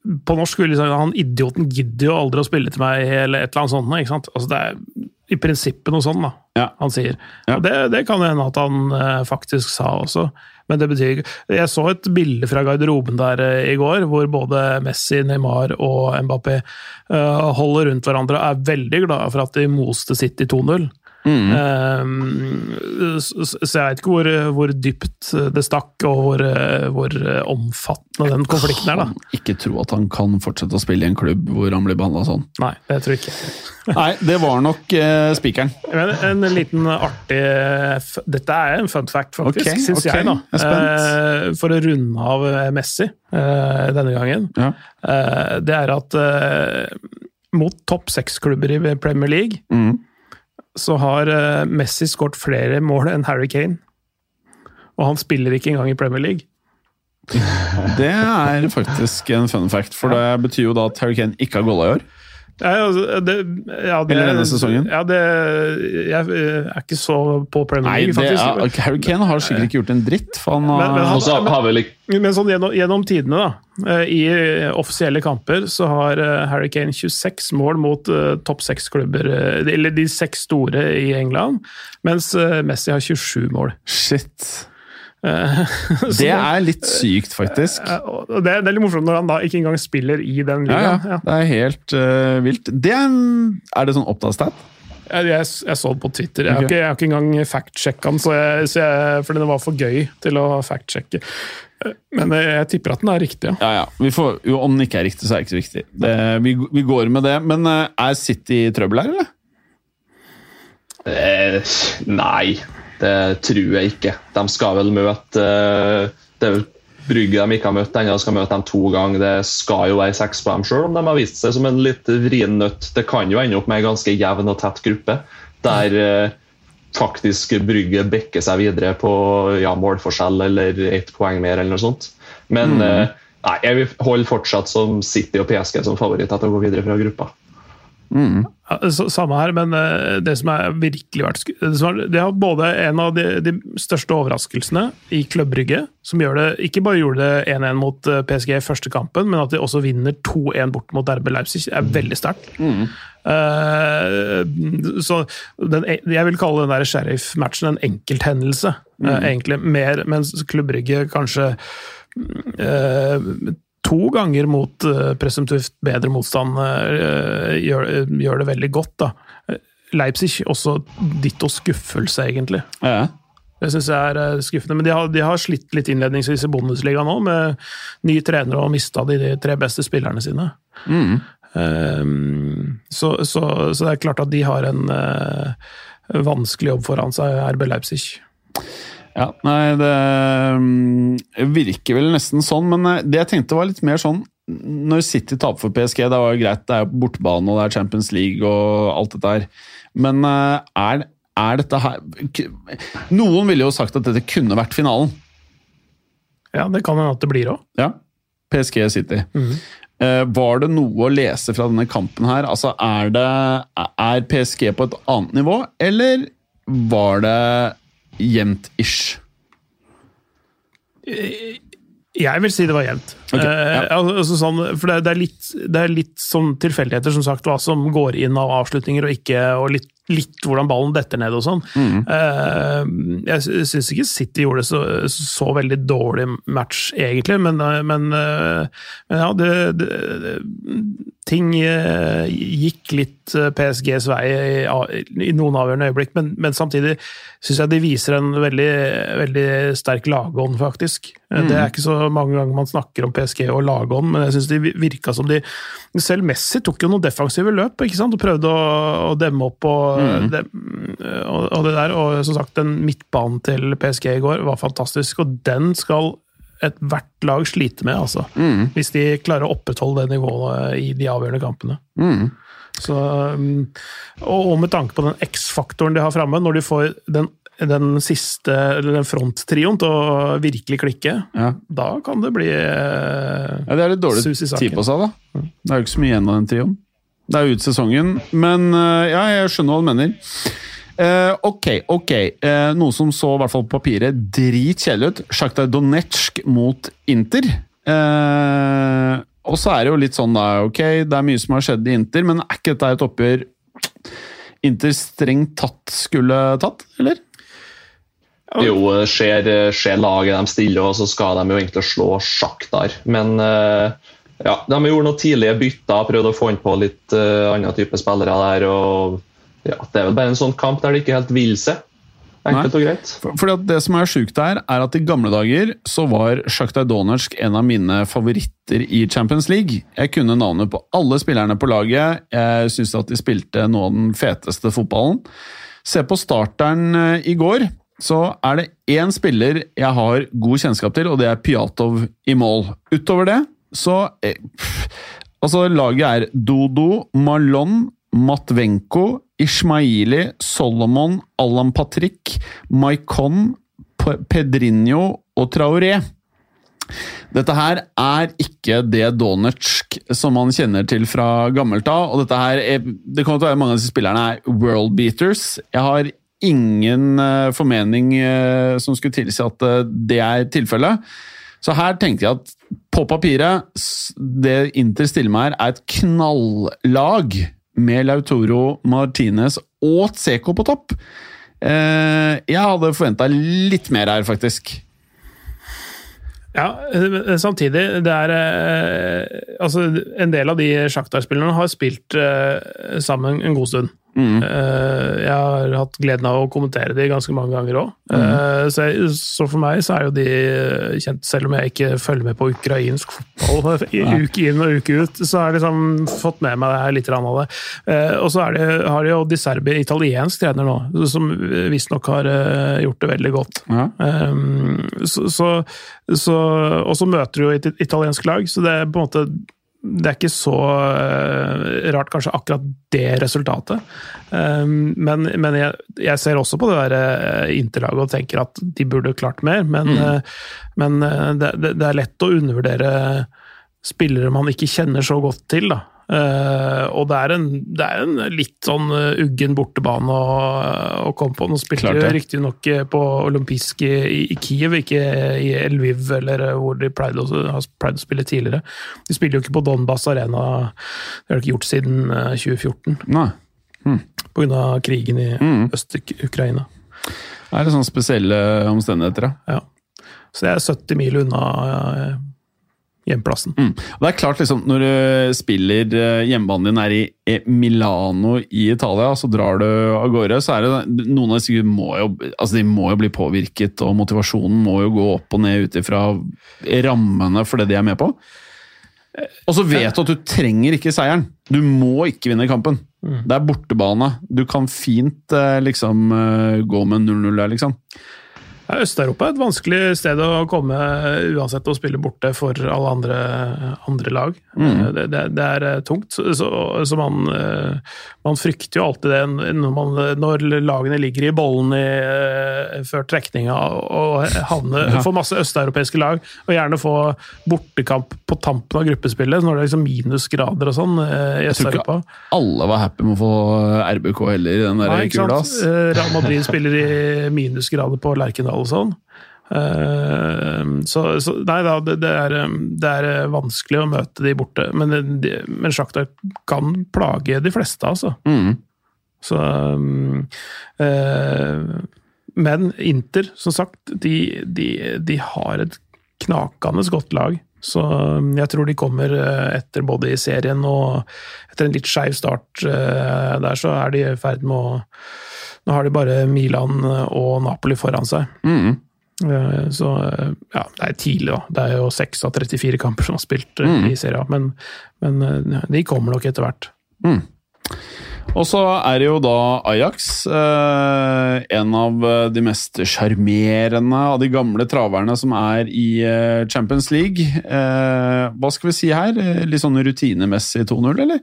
på norsk vil liksom, han idioten gidder jo aldri å spille til meg, eller et eller annet sånt. ikke sant? Altså, det er i prinsippet noe sånt, da, Ja. han sier. Ja. Og det, det kan hende at han eh, faktisk sa også. Men det betyr ikke Jeg så et bilde fra garderoben der eh, i går, hvor både Messi, Neymar og Mbappé eh, holder rundt hverandre og er veldig glade for at de moste City 2-0. Eh, så, så jeg vet ikke hvor, hvor dypt det stakk, og hvor, eh, hvor omfattende den konflikten er, da. Kan ikke tro at han kan fortsette å spille i en klubb hvor han blir behandla sånn. Nei, det tror jeg ikke. Nei, det var nok eh, spikeren. Men en liten artig f- Dette er en fun fact, faktisk, okay, syns okay. jeg. da. jeg er spent. Eh, For å runde av Messi eh, denne gangen. Ja. Eh, Det er at eh, mot topp seks-klubber i Premier League Mm. Så har eh, Messi skåret flere mål enn Harry Kane. Og han spiller ikke engang i Premier League. Det er faktisk en fun fact, for det betyr jo da at Harry Kane ikke har golla i år. Nei, altså, det, ja, det, Eller denne sesongen? Ja, det, jeg er ikke så på Premier Nei, League, det faktisk. er, Harry Kane har sikkert ikke gjort en dritt, for han Men- men han- ikke Men sånn gjennom, gjennom tidene, da, eh, i offisielle kamper, så har eh, Harry Kane 26 mål mot uh, topp seks-klubber, eh, eller de seks store i England, mens eh, Messi har 27 mål. Shit. Eh, Det er litt sykt, faktisk. det, det er litt morsomt når han da ikke engang spiller i den Ja, ligaen. ja. Det er helt uh, vilt. Det er, en, er det sånn oppdatert? Jeg, jeg, jeg så det på Twitter. Jeg har ikke, jeg har ikke engang fact-sjekka den, så så fordi det var for gøy til å fact-sjekke. Eh, Men jeg, tipper at den er riktig, ja. Ja, ja. Vi får, jo, om den ikke er riktig, så er det ikke så viktig. Det, vi, vi går med det. Men er City i trøbbel her, eller? Eh, nei, det tror jeg ikke. De skal vel møte eh, Det er Brygge de ikke har møtt ennå, skal møte dem to ganger. Det skal jo være seks på dem sjøl, om de har vist seg som en litt vrien nøtt. Det kan jo ende opp med en ganske jevn og tett gruppe, der eh, faktisk Brygge bekker seg videre på ja, målforskjell eller ett poeng mer, eller noe sånt. Men mm. nei, jeg vil holde fortsatt som City og PSG som favoritter til å gå videre fra gruppa. Så- Samme her, men eh, det som er virkelig vært det, er, både en av de, de største overraskelsene i klubbrygget, som gjør det, ikke bare gjorde det 1-1 mot eh, PSG i første kampen, men at de også vinner 2-1 bort mot RB Leipzig, er veldig sterkt. Eh, så den, jeg vil kalle den der sheriff-matchen en enkelthendelse, eh, egentlig. Mer, mens klubbrygget kanskje eh, to ganger mot uh, presumptivt bedre motstand eh, gjør, gjør det veldig godt. da. Eh, Leipzig også ditto skuffelse, egentlig. Ja. Det syns jeg er eh, skuffende. Men de har, de har slitt litt innledningsvis i Bundesliga nå, med ny trener og mista de, de tre beste spillerne sine. Um, så, så, så det er klart at de har en uh, vanskelig jobb foran seg, RB Leipzig. Ja, nei, det mm, virker vel nesten sånn, men eh, det jeg tenkte var litt mer sånn Når City taper for PSG, det var jo greit, det er bortebane og det er Champions League og alt dette her, men eh, er, er dette her Noen ville jo sagt at dette kunne vært finalen. Ja, det kan hende at det blir òg. Ja. PSG City. Mm. var det noe å lese fra denne kampen her? Altså, er, det, er PSG på et annet nivå, eller var det jevnt-ish? Jeg vil si det var jevnt. Okay, ja. Eh, altså sånn, for det, det, er litt, det er litt sånn tilfeldigheter, som sagt, hva som går inn av avslutninger og ikke, og litt, litt hvordan ballen detter ned og sånn. Mm. Uh, jeg syns ikke City gjorde så, så veldig dårlig match, egentlig, men, eh, men, uh, men ja, det, det, det Ting uh, gikk litt PSGs vei i, i noen avgjørende øyeblikk, men, men samtidig syns jeg de viser en veldig, veldig sterk lagånd, faktisk. Eh, Det er ikke så mange ganger man snakker om PSG og lagånd, men jeg syns de virka som de Selv Messi tok jo noen defensive løp ikke sant? og prøvde å, å demme opp og, dem, og, og det der. Og som sagt, den midtbanen til PSG i går var fantastisk, og den skal ethvert lag slite med, altså. Hvis de klarer å opprettholde det nivået i de avgjørende kampene. Så, um, og, og med tanke på den X-faktoren de har framme, når de får den den siste, eller den fronttrioen til å virkelig klikke, Ja. da kan det bli eh, Ja, Det er litt dårlig tid på seg, da. Det er jo ikke så mye igjen av den trioen. Det er jo ut sesongen, men eh, ja, jeg skjønner hva du mener. Uh, ok, ok. Uh, noe som så i hvert fall på papiret dritkjedelig ut. Sjakta Donetsk mot Inter. Uh, og så er det jo litt sånn, da. Ok, det er mye som har skjedd i Inter, men er ikke dette et oppgjør Inter strengt tatt skulle tatt, eller? Jo, det skjer, skjer laget de stiller, og så skal de jo egentlig slå Sjaktar. Men eh, ja, de gjorde noen tidlige bytter, prøvde å få inn på litt uh, andre type spillere der. og ja, Det er vel bare en sånn kamp der det ikke helt vil seg. Enkelt og greit. For, fordi at Det som er sjukt her, er at i gamle dager så var Sjaktar Donetsk en av mine favoritter i Champions League. Jeg kunne navnet på alle spillerne på laget. Jeg syns at de spilte noe av den feteste fotballen. Se på starteren eh, i går, så er det én spiller jeg har god kjennskap til, og det er Pjatov i mål. Utover det så eh, pff, Altså, laget er Dodo, Malon, Matvenko, Ishmaili, Solomon, Alan Patrick, Maikon, Pedrinho og Traoré. Dette her er ikke det Donetsk som man kjenner til fra gammelt av. og dette her er, Det kommer til å være mange av disse spillerne er world beaters. Jeg har ingen eh, formening eh, som skulle tilsi at eh, det er tilfellet. Så her tenkte jeg at på papiret, det Inter stiller med her, er et knallag med Lautoro, Martinez og Tseko på topp. Jeg hadde forventa litt mer her, faktisk. Ja, samtidig, det er Altså, en del av de Sjaktar-spillerne har spilt sammen en god stund. Mm. Eh, jeg har hatt gleden av å kommentere de ganske mange ganger òg. så, jeg- så for meg så er jo de kjent, selv om jeg ikke følger med på ukrainsk fotball uke inn og uke ut, så har jeg liksom fått med meg litt grann av det. Eh, og så det, har de jo Di Serbi, italiensk trener nå, som visstnok har eh, gjort det veldig godt. Ja. Så, så, så, og så møter du jo et italiensk lag, så det er på en måte det er ikke så eh, rart, kanskje, akkurat det resultatet. Um, men men jeg, jeg ser også på det der uh, Interlaget og tenker at de burde klart mer. Men, mm. men eh, det, det, det er lett å undervurdere spillere man ikke kjenner så godt til. da. Eh, og det er, en, det er en litt sånn eh, uggen bortebane å, å komme på. Nå spilte de riktignok på olympisk i, i Kiev, ikke i Lviv, eller eh, hvor de pleide å, har pleid å spille tidligere. De spiller jo ikke på Donbas Arena, det har de ikke gjort siden eh, 2014, Nei. pga. krigen i Mm. Øst-Ukraina. Det er litt sånn spesielle omstendigheter, da. Ja. Så det er 70 mil unna eh, hjemplassen. Mm. Det er klart, liksom, når du spiller eh, hjemmebanen din er i eh, Milano i Italia, så drar du av gårde, så er det noen av disse må jo, altså de må jo bli påvirket, og motivasjonen må jo gå opp og ned ut ifra rammene for det de er med på. Og så vet du at du trenger ikke seieren. Du må ikke vinne kampen. Det er bortebane. Du kan fint eh, liksom eh, gå med 0-0 der, liksom. Ja, Øst-Europa er et vanskelig sted å komme uansett å spille borte for alle andre, andre lag. Det, det, det er eh, tungt. Så, så, man, eh, man frykter jo alltid det når, man, når lagene ligger i bollen i, eh, før trekninga og havner, får masse østeuropeiske lag, og gjerne få bortekamp på tampen av gruppespillet, når det er liksom minusgrader og sånn eh, i Øst-Europa. alle var happy med å få RBK heller i den der kula. Eh, Real Madrid spiller i minusgrader på Lerkendal sånn. Eh, Så, så nei da, det, det, er, eh, det er vanskelig å møte de borte. Men, det- de, men Shakhtar kan plage de fleste, altså. Mm. Så eh, Men Inter, som sagt, de, de, de har et knakende godt lag. Så jeg tror de kommer eh, etter både i serien og etter en litt skeiv start eh, der, så er de i ferd med å Nå har de bare Milan og Napoli foran seg. Mm. Eh, Så ja, det er tidlig, da. Det er jo 6 av 34 kamper som har spilt eh, Mm. i serien, men, men eh, de kommer nok etter hvert. Og så er det jo da Ajax, eh, en av de mest sjarmerende av de gamle traverne som er i Champions League. Eh, hva skal vi si her? Litt sånn rutinemessig 2-0, eller?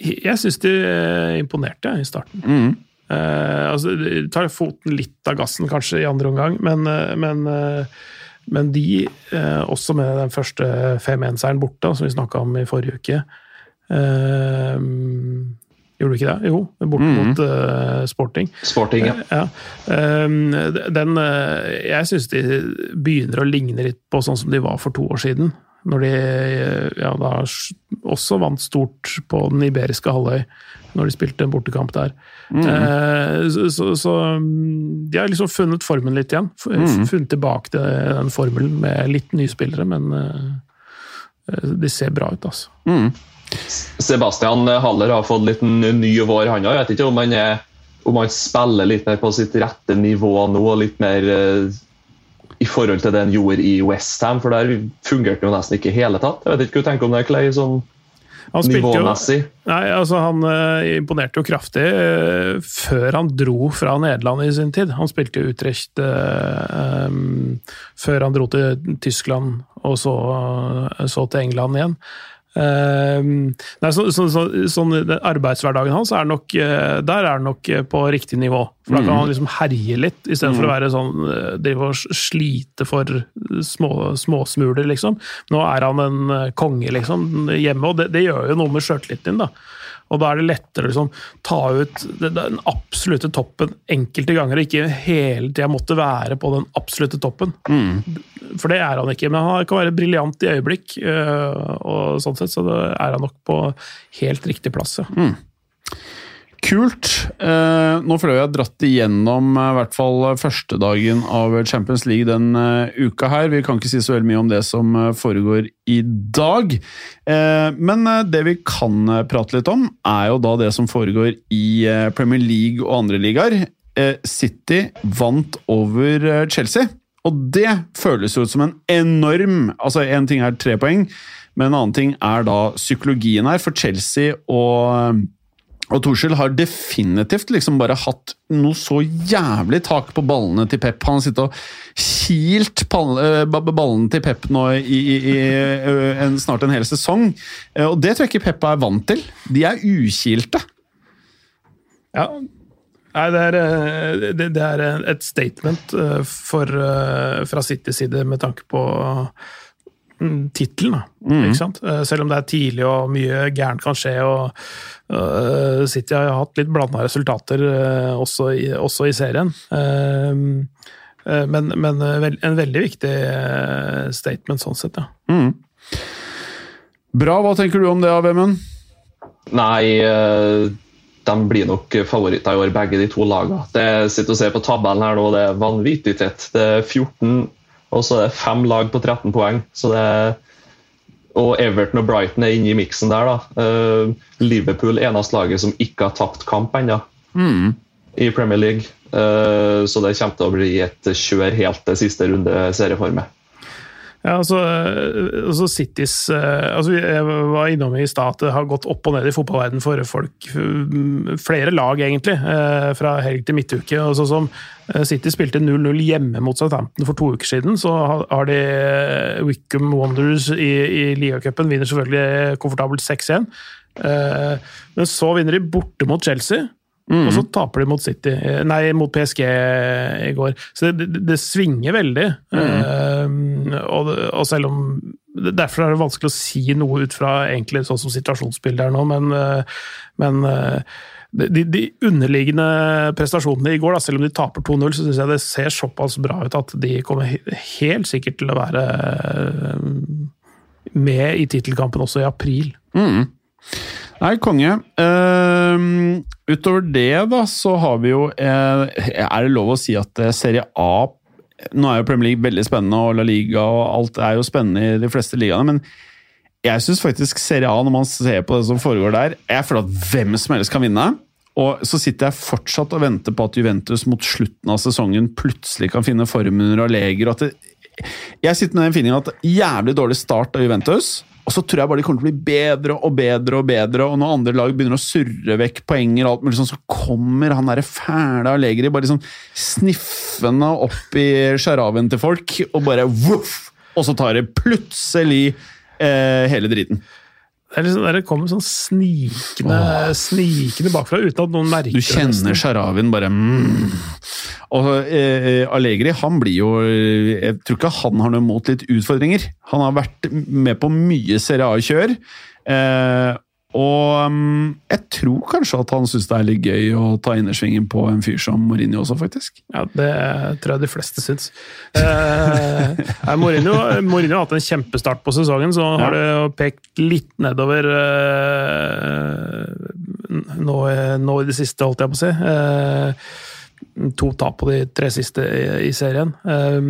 Jeg syns de eh, imponerte i starten. Mm. Uh, altså, de tar foten litt av gassen kanskje i andre omgang, men, eh, men, men de, også med den første 5-1-seieren borte, som vi snakka om i forrige uke Gjorde du ikke det? Jo, borte mm. mot uh, Sporting. Sporting, ja. Ja. Um, den, uh, jeg syns de begynner å ligne litt på sånn som de var for to år siden. Når de ja, da også vant stort på den iberiske halvøy, når de spilte en bortekamp der. Uh, så så, så de har liksom funnet formen litt igjen. F Funnet tilbake til den formelen med litt nye spillere, men uh, uh, de ser bra ut, altså. Sebastian Haller har fått litt ny vår, han òg. Jeg vet ikke om han, er, om han spiller litt mer på sitt rette nivå nå, og litt mer eh, i forhold til det han gjorde i Westham, for der fungerte han jo nesten ikke i hele tatt. Jeg vet ikke hva du tenker om det, Clay, sånn Han nivåmessig? jo. Nei, altså Han uh, imponerte jo kraftig uh, før han dro fra Nederland i sin tid. Han spilte jo Utrecht uh, um, før han dro til Tyskland, og så, så til England igjen. Eh, nei, så, så, så, sånn, den Arbeidshverdagen hans er nok, uh, der er han nok eh, på riktig nivå. For Da kan han liksom herje litt, istedenfor for å være sånn, eh, drive og slite for små, småsmuler, liksom. Nå er han en konge liksom, hjemme, og det, det gjør jo noe med sjøltilliten din. da. Og da er det lettere å liksom, ta ut den absolutte toppen enkelte ganger, og ikke hele tida måtte være på den absolutte toppen. For det er han ikke, men han kan være briljant i øyeblikk, øh, og sånn sett så er han nok på helt riktig plass. Ja. Kult. Eh, nå føler jeg jeg har dratt igjennom eh, i hvert fall første dagen av Champions League den eh, uka her. Vi kan ikke si så veldig mye om det som eh, foregår i dag. Eh, men eh, det vi kan eh, prate litt om, er jo da det som foregår i eh, Premier League og andre ligaer. Eh, City vant over eh, Chelsea. Og det føles jo ut som en enorm altså En ting er tre poeng, men en annen ting er da psykologien her. For Chelsea og og Torskjell har definitivt liksom bare hatt noe så jævlig tak på ballene til Pep. Han har sittet og kilt eh, ballene til Pep nå i, i, i eh, en, snart en hel sesong. Eh, Og det tror jeg ikke Pep er vant til. De er ukilte. Ja. Nei, det er, det, er et statement for, fra Citys side med tanke på tittelen. mm. ikke sant? Eh, Selv om det er tidlig og mye gærent kan skje. og uh, City har hatt litt blanda resultater uh, også, i, også i serien. Uh, men men en veldig viktig statement sånn sett, ja. Bra, hva tenker du om det, Vemund? Nei, de blir nok favoritter i år, begge de to lagene. Det sitter og ser på tabellen her nå, det er vanvittig tett. Det er 14, og så er det fem lag på 13 poeng. Så det er, og Everton og Brighton er inne i miksen der. da. Uh, Liverpool eneste laget som ikke har tapt kamp ennå i Premier League. Uh, så det kommer til å bli et kjør helt til siste runde serieformet. Ja, altså, eh, altså Citys eh, altså Jeg var innom i stad at det har gått opp og ned i fotballverden for folk. mm, Flere lag, egentlig, eh, fra helg til midtuke. og sånn som City spilte 0-0 hjemme mot Southampton for to uker siden. Så har- de Wickham Wonders i, i Ligacupen, vinner selvfølgelig komfortabelt 6-1. Eh, Men så vinner de borte mot Chelsea. Og så taper de mot City, eh, nei, mot PSG i går. Så det, det, det svinger veldig. Eh, og, og selv om Derfor er det vanskelig å si noe ut fra egentlig sånn som situasjonsbildet er nå, men, uh, men uh, de, de underliggende prestasjonene i går, da, selv om de taper 2-0, så syns jeg det ser såpass bra ut at de kommer helt sikkert til å være med i tittelkampen også i april. Nei, konge. Ehm, utover det, da, så har vi jo eh, Er det lov å si at eh, Serie A Nå er jo Premier League veldig spennende, og La Liga og alt er jo spennende i de fleste ligaene, men jeg syns faktisk Serie A, når man ser på det som foregår der Jeg føler at hvem som helst kan vinne. Og så sitter jeg fortsatt og venter på at Juventus mot slutten av sesongen plutselig kan finne formen under Allegri. og at Jeg sitter med den feelingen at jævlig dårlig start av Juventus. Og så tror jeg bare de kommer til å bli bedre og bedre og bedre. Og når andre lag begynner å surre vekk poenger, og alt mulig sånn, så kommer han derre fæle Allegri bare liksom sniffende opp i sjaraven til folk, og bare voff! Og så tar det plutselig eh, hele driten. Det, liksom, det kommer sånn snikende, snikende bakfra uten at noen merker Du kjenner. Sharavin bare mm. Og eh, Allegri, han blir jo Jeg tror ikke han har noe imot litt utfordringer. Han har vært med på mye Serie A-kjør. Eh, og mm, jeg tror kanskje at han syns det er litt gøy å ta innersvingen på en fyr som Mourinho også, faktisk. Ja, Det tror jeg de fleste syns. Eh, Mourinho, Mourinho har hatt en kjempestart på sesongen, så har det jo pekt litt nedover eh, nå, nå i det siste, holdt jeg på å si. Eh, to tap på de tre siste i, i serien. Eh,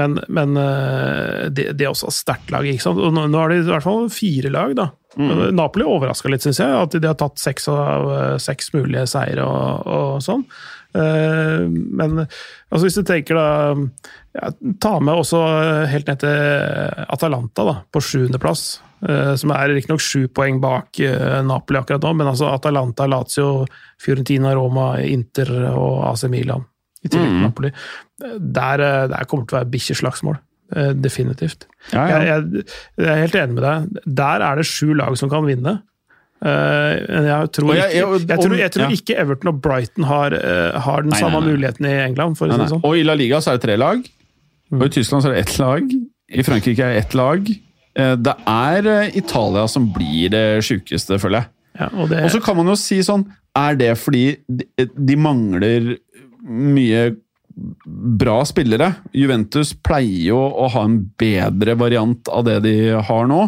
men, men eh, det, det er også sterkt lag. ikke sant? Og nå, nå har de i hvert fall fire lag. da. Napoli overraska litt, syns jeg. At de har tatt seks av eh, seks mulige seire og, og sånn. Eh, men altså, hvis du tenker da ja, Ta med også helt ned til Atalanta da, på sjuendeplass. Uh, som er riktignok sju poeng bak eh, Napoli akkurat nå, men altså Atalanta, Lazio, Fiorentina, Roma, Inter og AC Milan. I tillegg til Napoli. Der, eh, der kommer det til å være bikkjeslagsmål. Eh, definitivt. Ja, ja. Jeg, jeg, jeg er helt enig med deg. Der er det sju lag som kan vinne. Eh, men jeg tror, ikke, tror, tror ikke Everton og Brighton har, eh, har den Nei, samme nei, nei. muligheten i England. for å si det sånn. Og i La Liga så er det tre lag. Og i Tyskland så er det ett lag. I Frankrike er det ett lag. Det er Italia som blir det sjukeste, føler jeg. Ja, og det, Og så kan man jo si sånn Er det fordi de, de mangler mye bra spillere? Juventus pleier jo å ha en bedre variant av det de har nå.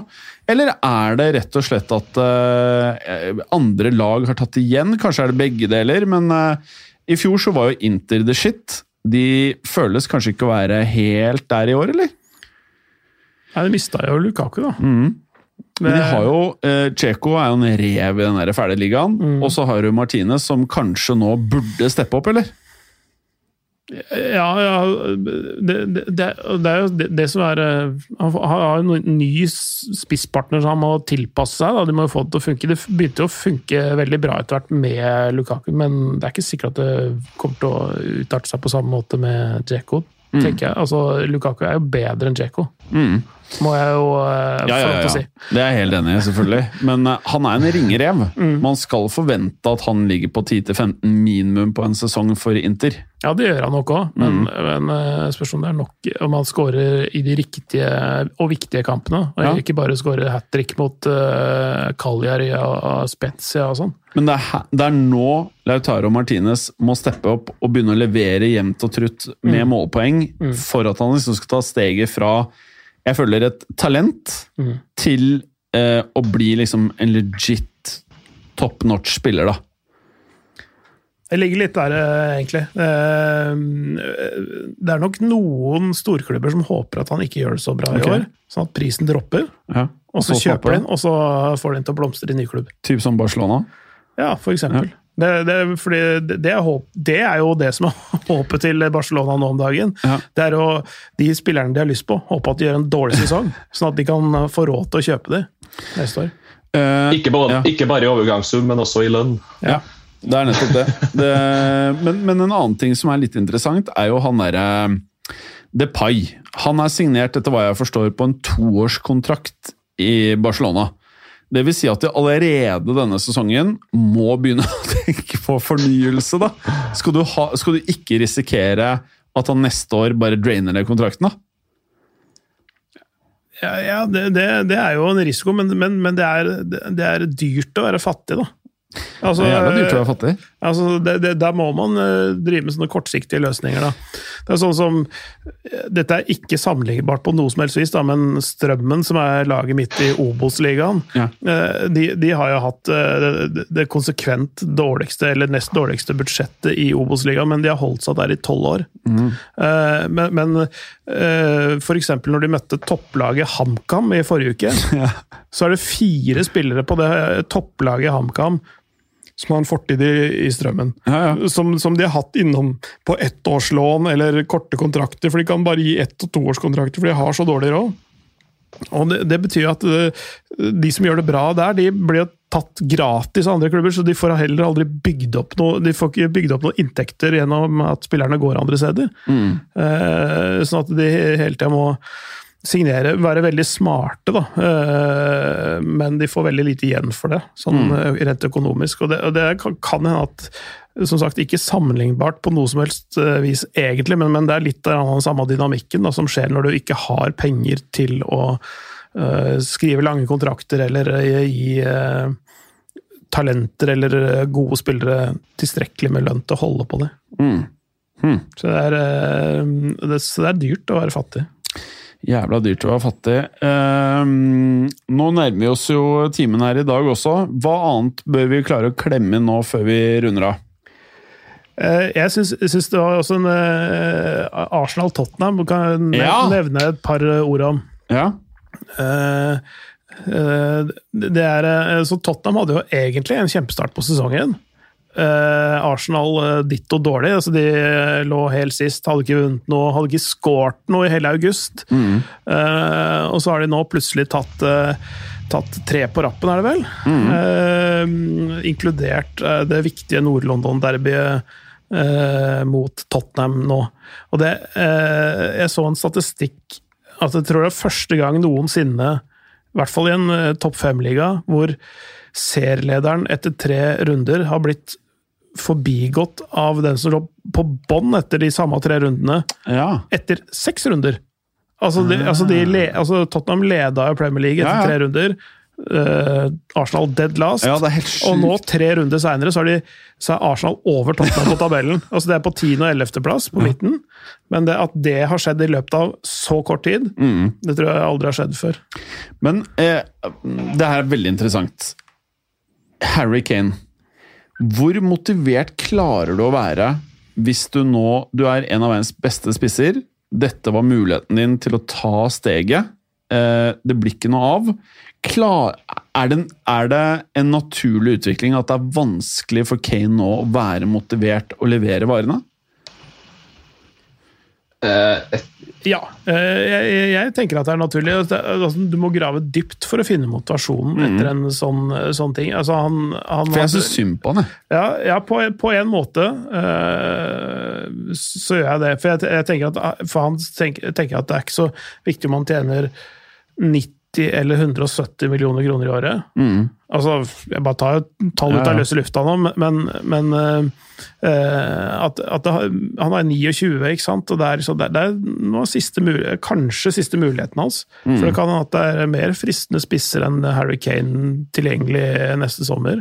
Eller er det rett og slett at uh, andre lag har tatt igjen? Kanskje er det begge deler, men uh, i fjor så var jo Inter the shit. De føles kanskje ikke å være helt der i år, eller? Nei, de mista jo Lukaku, da. Mm. Men de har jo eh, Cheko er jo en rev i den ferdige ligaen, Mm. og så har du Martinez som kanskje nå burde steppe opp, eller? Ja, ja det, det, det er jo det, som er eh, Han har jo en ny spisspartner som han må tilpasse seg. Da. De må jo få det til å funke. Det begynte jo å funke veldig bra etter hvert med Lukaku, men det er ikke sikkert at det kommer til å utarte seg på samme måte med Djeko. tenker jeg. Altså, Lukaku er jo bedre enn Djeko, Mm. må jeg jo uh, Ja, ja, ja, si. Det er jeg helt enig i, selvfølgelig. Men uh, han er en ringerev. Mm. Man skal forvente at han ligger på 10-15 minimum på en sesong for Inter. Ja, det gjør han nok òg, men, Mm. men uh, spørs om det er nok om han skårer i de riktige og viktige kampene. Og Ja. ikke bare skårer hat trick mot uh, Cagliari og Spezia og sånn. Men det er, det er nå Lautaro Martinez må steppe opp og begynne å levere jevnt og trutt med målpoeng for at han liksom skal ta steget fra jeg føler et talent Mm. til eh, å bli liksom en legit top notch spiller, da. Det ligger litt der, eh, egentlig. Eh, Det er nok noen storklubber som håper at han ikke gjør det så bra i år, sånn at prisen dropper. Ja. Og så kjøper de den, og så får de den til å blomstre i ny klubb. Typ som Barcelona. Ja, for eksempel. Det, det, fordi det, det, er håp, det er jo det som er håpet til Barcelona nå om dagen. Ja. Det er å, De spillerne de har lyst på, håpe at de gjør en dårlig sesong, sånn at de kan få råd til å kjøpe dem neste år. Uh, Ikke bare, Ja. ikke bare i overgangssum, men også i lønn. Ja, det er nettopp det. det men, men en annen ting som er litt interessant, er jo han derre Depay. Han er signert, etter hva jeg forstår, på en toårskontrakt i Barcelona. Det vil si at de allerede denne sesongen må begynne å tenke på fornyelse, da. Skal du, ha, skal du ikke risikere at han neste år bare drainer ned kontrakten, da? Ja, ja det, det, det er jo en risiko, men, men, men det, er, det, er dyrt å være fattig, da. Altså, Det er jævla dyrt å være fattig. Altså, det, det, der må man eh, drive med sånne kortsiktige løsninger. Da. Det er sånn som, eh, Dette er ikke sammenlignbart på noe som helst vis, da, men Strømmen, som er laget midt i Obos-ligaen, Ja. eh, de, de har jo hatt det, det konsekvent dårligste, eller nest dårligste budsjettet i Obos-ligaen, men de har holdt seg der i tolv år. Eh, Men, men eksempel når de møtte topplaget HamKam i forrige uke, så er det fire spillere på det topplaget HamKam som har en fortid i, i strømmen. Ja, ja. Som, som de har hatt innom på ettårslån eller korte kontrakter, for de kan bare gi ett- og toårskontrakter, for de har så dårlig råd. Og det, det betyr at eh, de som gjør det bra der, de blir tatt gratis av andre klubber, så de får heller aldri bygd opp noe, de får ikke bygd opp noen inntekter gjennom at spillerne går andre steder. Mm. Eh, sånn at de hele tida må signere, være veldig smarte, da. Eh, men de får veldig lite igjen for det, sånn mm. rent økonomisk. Og det, og det kan, hende at som sagt, ikke sammenlignbart på noe som helst eh, vis, egentlig, men, men det er litt av den samme dynamikken da, som skjer når du ikke har penger til å uh, skrive lange kontrakter eller uh, gi uh, talenter eller gode spillere tilstrekkelig med lønn til å holde på det. Mm. Hmm. Så det er, det, så det er dyrt å være fattig. Jævla dyrt å være fattig. Eh, nå nærmer vi oss jo timen her i dag også. Hva annet bør vi klare å klemme inn nå før vi runder av? Eh, jeg syns det var også en uh, Arsenal-Tottenham. Kan Ja. nevne et par ord om. Ja. Eh, eh, det er, eh, så Tottenham hadde jo egentlig en kjempestart på sesongen. Eh, Arsenal ditt og dårlig. altså De eh, lå helt sist, hadde ikke vunnet noe, hadde ikke skåret noe i hele august. Eh, og så har de nå plutselig tatt, uh, tatt tre på rappen, er det vel? Eh, inkludert eh, det viktige Nord-London-derbyet eh, mot Tottenham nå. Og det, eh, jeg så en statistikk at jeg tror det er første gang noensinne, i hvert fall i en eh, topp fem-liga, hvor serielederen etter tre runder har blitt forbigått av den som lå på bånn etter de samme tre rundene, ja. etter seks runder. Altså, de, altså, de le, altså Tottenham leda jo Premier League etter Ja, ja. tre runder. Uh, Arsenal dead last. Ja, det helt sjukt. og nå, tre runder seinere, så, så er Arsenal over Tottenham på tabellen. altså Det er på 10. og 11. plass på midten. Men det, at det har skjedd i løpet av så kort tid, Mm. det tror jeg aldri har skjedd før. Men eh, det her er veldig interessant. Harry Kane. Hvor motivert klarer du å være hvis du nå Du er en av verdens beste spisser. Dette var muligheten din til å ta steget. Eh, det blir ikke noe av. Klar, er, det, er det en naturlig utvikling at det er vanskelig for Kane nå å være motivert og levere varene? Eh, et, Ja, eh, jeg, jeg- tenker at det er naturlig. at det- Altså, du må grave dypt for å finne motivasjonen etter en sånn, sånn ting. Altså, han, han For jeg syns synd på han. Ja, ja på, på en måte uh, så gjør jeg det. For jeg, jeg tenker at, for han tenker, tenker at det er ikke så viktig om han tjener 90 eller 170 millioner kroner i året. Altså, jeg bare tar et tall ut av ja. løse lufta nå, men, men eh, eh, at, at det, har- Han er 29, ikke sant? Og det er, så det, det er siste kanskje siste muligheten hans. For det kan hende at det er mer fristende spisser enn Harry Kane tilgjengelig neste sommer.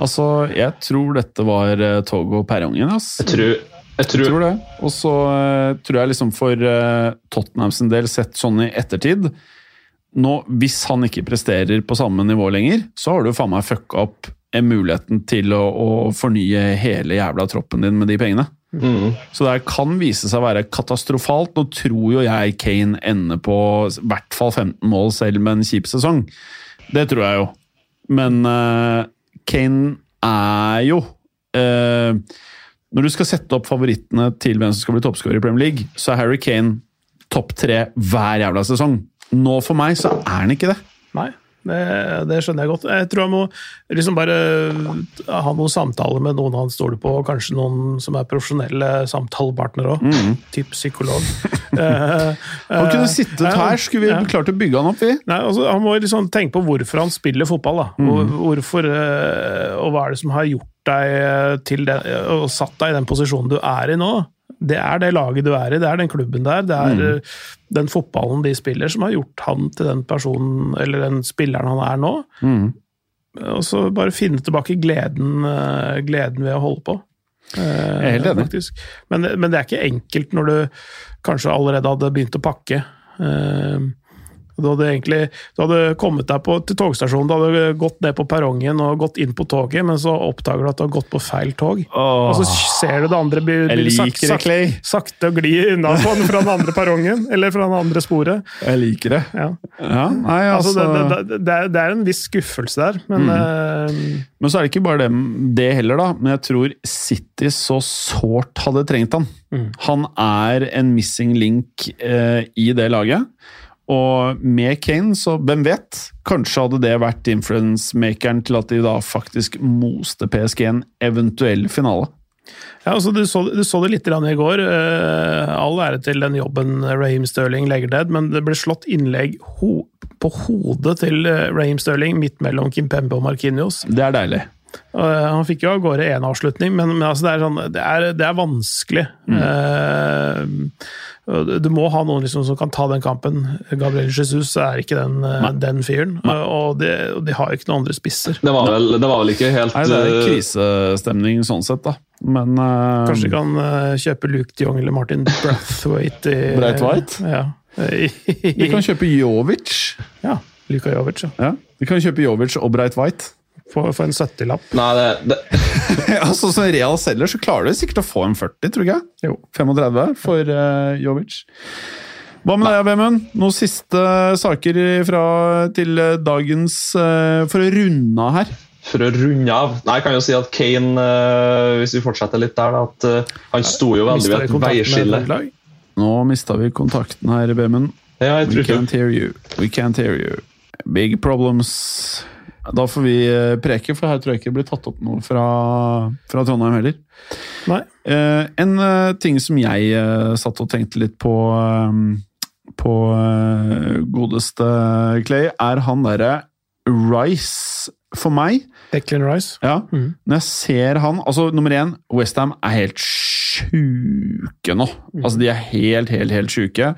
Altså, jeg tror dette var uh, toget og perrongen, ass. jeg tror, jeg Jeg tror, tror det. Og så uh, tror jeg liksom for uh, Tottenham sin del, sett sånn i ettertid nå, Hvis han ikke presterer på samme nivå lenger, så har du faen meg fucka opp muligheten til å, å fornye hele jævla troppen din med de pengene. mm, Så det kan vise seg å være katastrofalt. Nå tror jo jeg Kane ender på i hvert fall 15 mål selv med en kjip sesong. Det tror jeg jo. Men uh, Kane er jo uh, Når du skal sette opp favorittene til hvem som skal bli toppskårer i Premier League, så er Harry Kane topp tre hver jævla sesong. Nå for meg så er han ikke det. Nei, det, det skjønner jeg godt. Jeg tror jeg må liksom bare ha noen samtaler med noen han stoler på, og kanskje noen som er profesjonelle samtalepartnere òg. Typ psykolog. Eh, Han kunne eh, sittet ja, her, skulle vi ja. klart å bygge han opp, vi. Nei, altså, Han må liksom tenke på hvorfor han spiller fotball. da. Mm. hvorfor, eh, Og hva er det som har gjort deg eh, til det, og satt deg i den posisjonen du er i nå. Det er det laget du er i, det er den klubben der, det er mm. den fotballen de spiller som har gjort han til den personen, eller den spilleren han er nå. Og så bare finne tilbake gleden, eh, gleden ved å holde på. Eh, Jeg er helt enig. Men, men det er ikke enkelt når du kanskje allerede hadde begynt å pakke. Eh, Du hadde egentlig du hadde kommet deg på, til togstasjonen, du hadde gått ned på perrongen og gått inn på toget, men så oppdager du at du har gått på feil tog. Og så ser du det andre bli, bli det, Clay. sakte gli unna på den fra den andre perrongen, eller fra den andre sporet. Jeg liker det. Ja. Ja, nei, Altså, altså, det, det, det, er, det er en viss skuffelse der, men eh, Men så er det ikke bare det, det heller, da. Men jeg tror City så sårt hadde trengt han. Han er en missing link uh, i det laget. Og med Kane, så hvem vet? Kanskje hadde det vært influence-makeren til at de da faktisk moste PSG en eventuell finale. Ja, altså du, så, du så det litt i går. Uh, all ære til den jobben Raheem Sterling legger ned, men det ble slått innlegg ho på hodet til eh, Raheem Sterling midt mellom Kim Pembe og Markinios. Det er deilig. Uh, han fikk jo av gårde én avslutning, men, men altså det, er sånn, det, er, det, er vanskelig. Mm. Uh, du må ha noen liksom som kan ta den kampen. Gabriel Jesus er ikke den, uh, den fyren. og de, de, har ikke noen andre spisser. Det var vel, det var vel ikke helt Nei, Det er krisestemning sånn sett, da. Men Kanskje de kan kjøpe Luke de Jong eller Martin Brathwaite. I, Braithwaite? Ja. de kan kjøpe Jovic. Ja. Luka Jovic, ja. ja. De kan kjøpe Jovic og Braithwaite. For, for en 70-lapp. Nei, det, det. altså, Som Real selger, så klarer du sikkert å få en 40, tror jeg. Jo. 35 for uh, Jovic. Hva med deg, Vemund? Noen siste saker fra, til dagens uh, For å runde av her. For å runde av Nei, Jeg kan jo si at Kane, uh, hvis vi fortsetter litt der, da, at han sto jo veldig ved et veiskille. Nå mista vi kontakten her, Vemund. Ja, We can't hear you. We can't hear you. Big problems. Da får vi eh, preke, for her tror jeg ikke det blir tatt opp noe fra, fra Trondheim heller. Nei. Eh, en uh, ting som jeg uh, satt og tenkte litt på um, på godeste Clay, er han derre Rice for meg. Declan Rice. Ja. Mm. Når jeg ser han Altså, nummer én, Westham er helt sjuke nå. Mm. Altså, de er helt, helt, helt sjuke.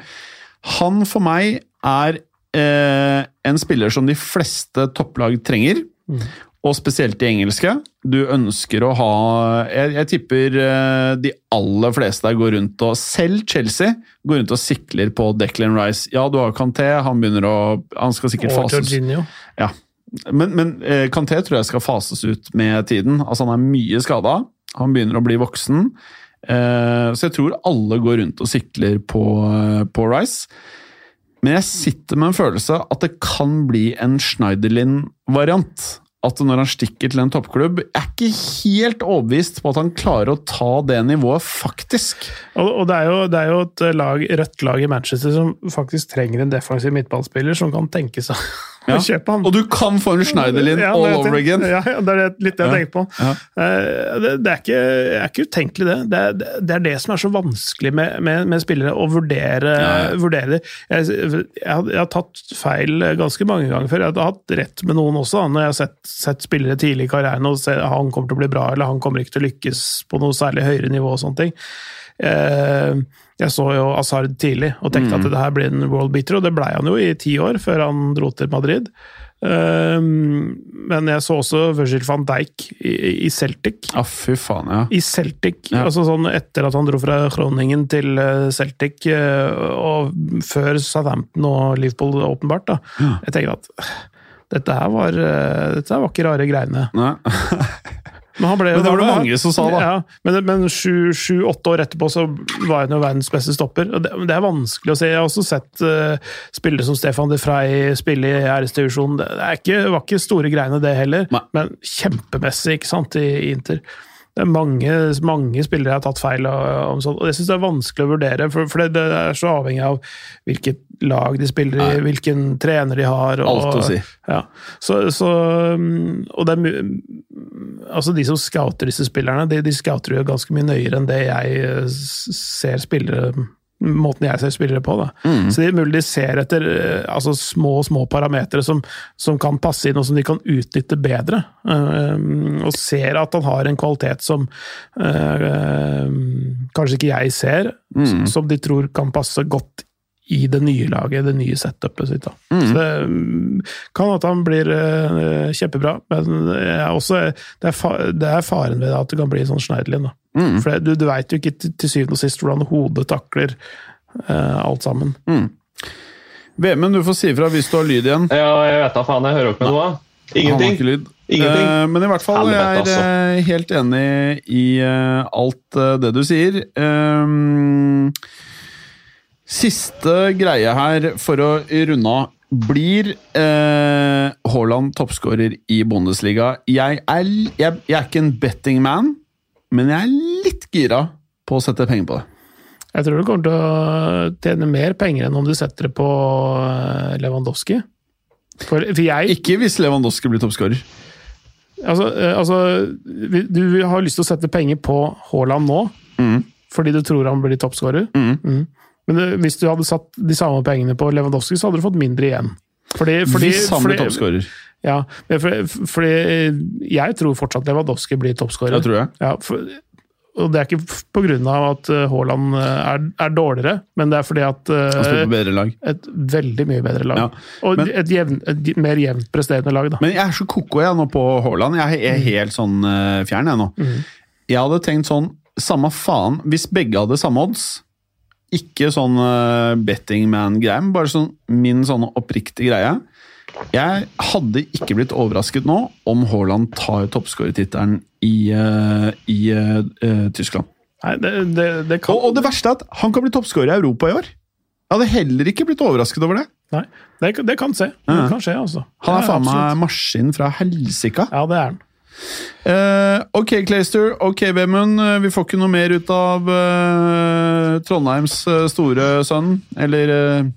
Han for meg er eh, en spiller som de fleste topplag trenger. Mm. Og spesielt de engelske. Du ønsker å ha Jeg, jeg tipper eh, de aller fleste der går rundt og Selv Chelsea går rundt og sikler på Declan Rice. Ja, du har Kanté, han begynner å Han skal sikkert Og fases Jorginho. Ja. Men, men eh, Kanté tror jeg skal fases ut med tiden. Altså Han er mye skada. Han begynner å bli voksen. Eh, så jeg tror alle går rundt og sikler på, eh, på Rice. Men jeg sitter med en følelse at det kan bli en Schneiderlin-variant. At når han stikker til en toppklubb Jeg er ikke helt overbevist på at han klarer å ta det nivået, faktisk. Og, og det, er jo, det, er jo, et lag, rødt lag i Manchester som faktisk trenger en defensiv midtballspiller som kan tenke seg Ja. å kjøpe han. Og du kan få en Schneiderlin Ja, all er- over again! Ja, det er litt det jeg tenker på. Eh, Det, det, er ikke, er ikke utenkelig, det. Det er, det er det som er så vanskelig med, med, med spillere, å vurdere, vurdere. Jeg, jeg, har, jeg har tatt feil ganske mange ganger før. Jeg har hatt rett med noen også, da, når jeg har sett, sett spillere tidlig i karrieren og ser han kommer til å bli bra, eller han kommer ikke til å lykkes på noe særlig høyere nivå og sånne ting. Eh, Jeg så jo Asard tidlig og tenkte at det her blir en world beater, og det blei han jo i ti år før han dro til Madrid. Um, men jeg så også Virgil van Dijk i, Celtic. Ah, fy faen, ja. I Celtic, Ja. altså sånn etter at han dro fra Groningen til eh, Celtic, eh, og før Southampton og Liverpool, åpenbart. da. Ja. Jeg tenker at dette her var, eh, dette her var ikke rare greiene. Nei. Men, han ble, Men det var det mange som sa, da. Ja, men men sju-åtte år etterpå så var han jo verdens beste stopper. og Det, det er vanskelig å se. Jeg har også sett uh, spillere som Stefan de Frey spille i æresdivisjonen. Det, det er ikke, var ikke store greiene, det heller, Nei. men kjempemessig ikke sant, i, i Inter. Det er mange, mange spillere jeg har tatt feil om sånt, og jeg syns det er vanskelig å vurdere. For, for det, det er så avhengig av hvilket lag de spiller i, Nei. hvilken trener de har. Og, Alt å si. Ja. Så, så, um, og det er altså De som scouter disse spillerne, de, de scouter jo ganske mye nøyere enn det jeg eh, ser spillere måten jeg ser spillere på. Da. Mm. Så det er mulig de ser etter eh, altså små små parametere som, som kan passe inn, og som de kan utnytte bedre. Uh, og ser at han har en kvalitet som uh, kanskje ikke jeg ser, Mm. som, de tror kan passe godt i det nye laget, det nye setupet sitt. Da. Mm. Så det mm, kan at han blir uh, kjempebra, men det er, også, er det er faren ved det at det kan bli sånn Schneiderlin. Da. Mm. For du, du veit jo ikke til, til syvende og sist hvordan hodet takler uh, alt sammen. Vemund, du får si ifra hvis du har lyd igjen. Ja, jeg vet da faen. Jeg hører ikke noe. Ingenting. ikke. Ingenting. Uh, men i hvert fall, jeg er altså. eh, helt enig i uh, alt det du sier. Um, siste greie her for å runde av. Blir eh, Haaland toppskårer i Bundesliga? Jeg er, jeg, jeg er ikke en betting man, men jeg er litt gira på å sette penger på det. Jeg tror du kommer til å tjene mer penger enn om du setter det på eh, Lewandowski. For, for jeg Ikke hvis Lewandowski blir toppskårer. Altså, eh, altså Du har lyst til å sette penger på Haaland nå, Mm. fordi du tror han blir toppskårer. Mm. Mm. Men hvis du hadde satt de samme pengene på Lewandowski, så hadde du fått mindre igjen. Fordi, fordi, Hvis han blir toppskårer. Ja, for, fordi jeg tror fortsatt Lewandowski blir toppskårer. Det tror jeg. Ja, for, og det er ikke pga. at eh, Haaland eh, er, er dårligere, men det er fordi at Han spiller eh, på bedre lag. et veldig mye bedre lag. Ja, og men- et, jevn, et mer jevnt presterende lag, da. Men jeg er så koko jeg nå på Haaland. Jeg er helt sånn uh, fjern, jeg nå. Jeg hadde tenkt sånn Samme faen hvis begge hadde samme odds. Ikke sånn uh, betting man-greie, men bare sånn min sånn oppriktige greie. Jeg hadde ikke blitt overrasket nå om Haaland tar toppskårertittelen i, eh, i eh, Tyskland. Nei, det, det, det kan Og, og det verste er at han kan bli toppskårer i Europa i år. Jeg hadde heller ikke blitt overrasket over det. Nei, det, det kan se. Det Ja. kan skje, altså. Han er faen meg maskin fra helsika. Ja, det er han. Uh, ok, Clayster. Ok, Vemund. Vi får ikke noe mer ut av uh, Trondheims store sønn. Eller Sikkert,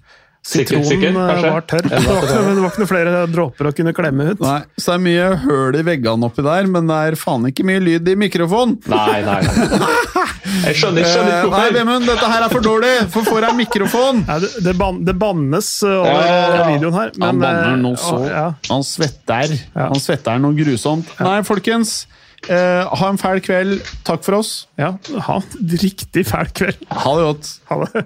Sitronen eh, var tørr. Det var, ikke, det var ikke noe flere dråper å kunne klemme ut. Nei, så det er mye høl i veggene oppi der, men det er faen ikke mye lyd i mikrofonen. Nei, nei, nei. Jeg skjønner, ikke skjønner Eh, ikke nei, hvorfor. Vemund, dette her er for dårlig! For får jeg mikrofon? Nei, det, det, ban, det bannes uh, over Ja, ja, videoen her. Han banner eh, noe så å, ja. Han svetter. Han svetter noe grusomt. Nei, folkens. eh, ha en fæl kveld. Takk for oss. ja, ha en riktig fæl kveld. Ha det godt. Ha det.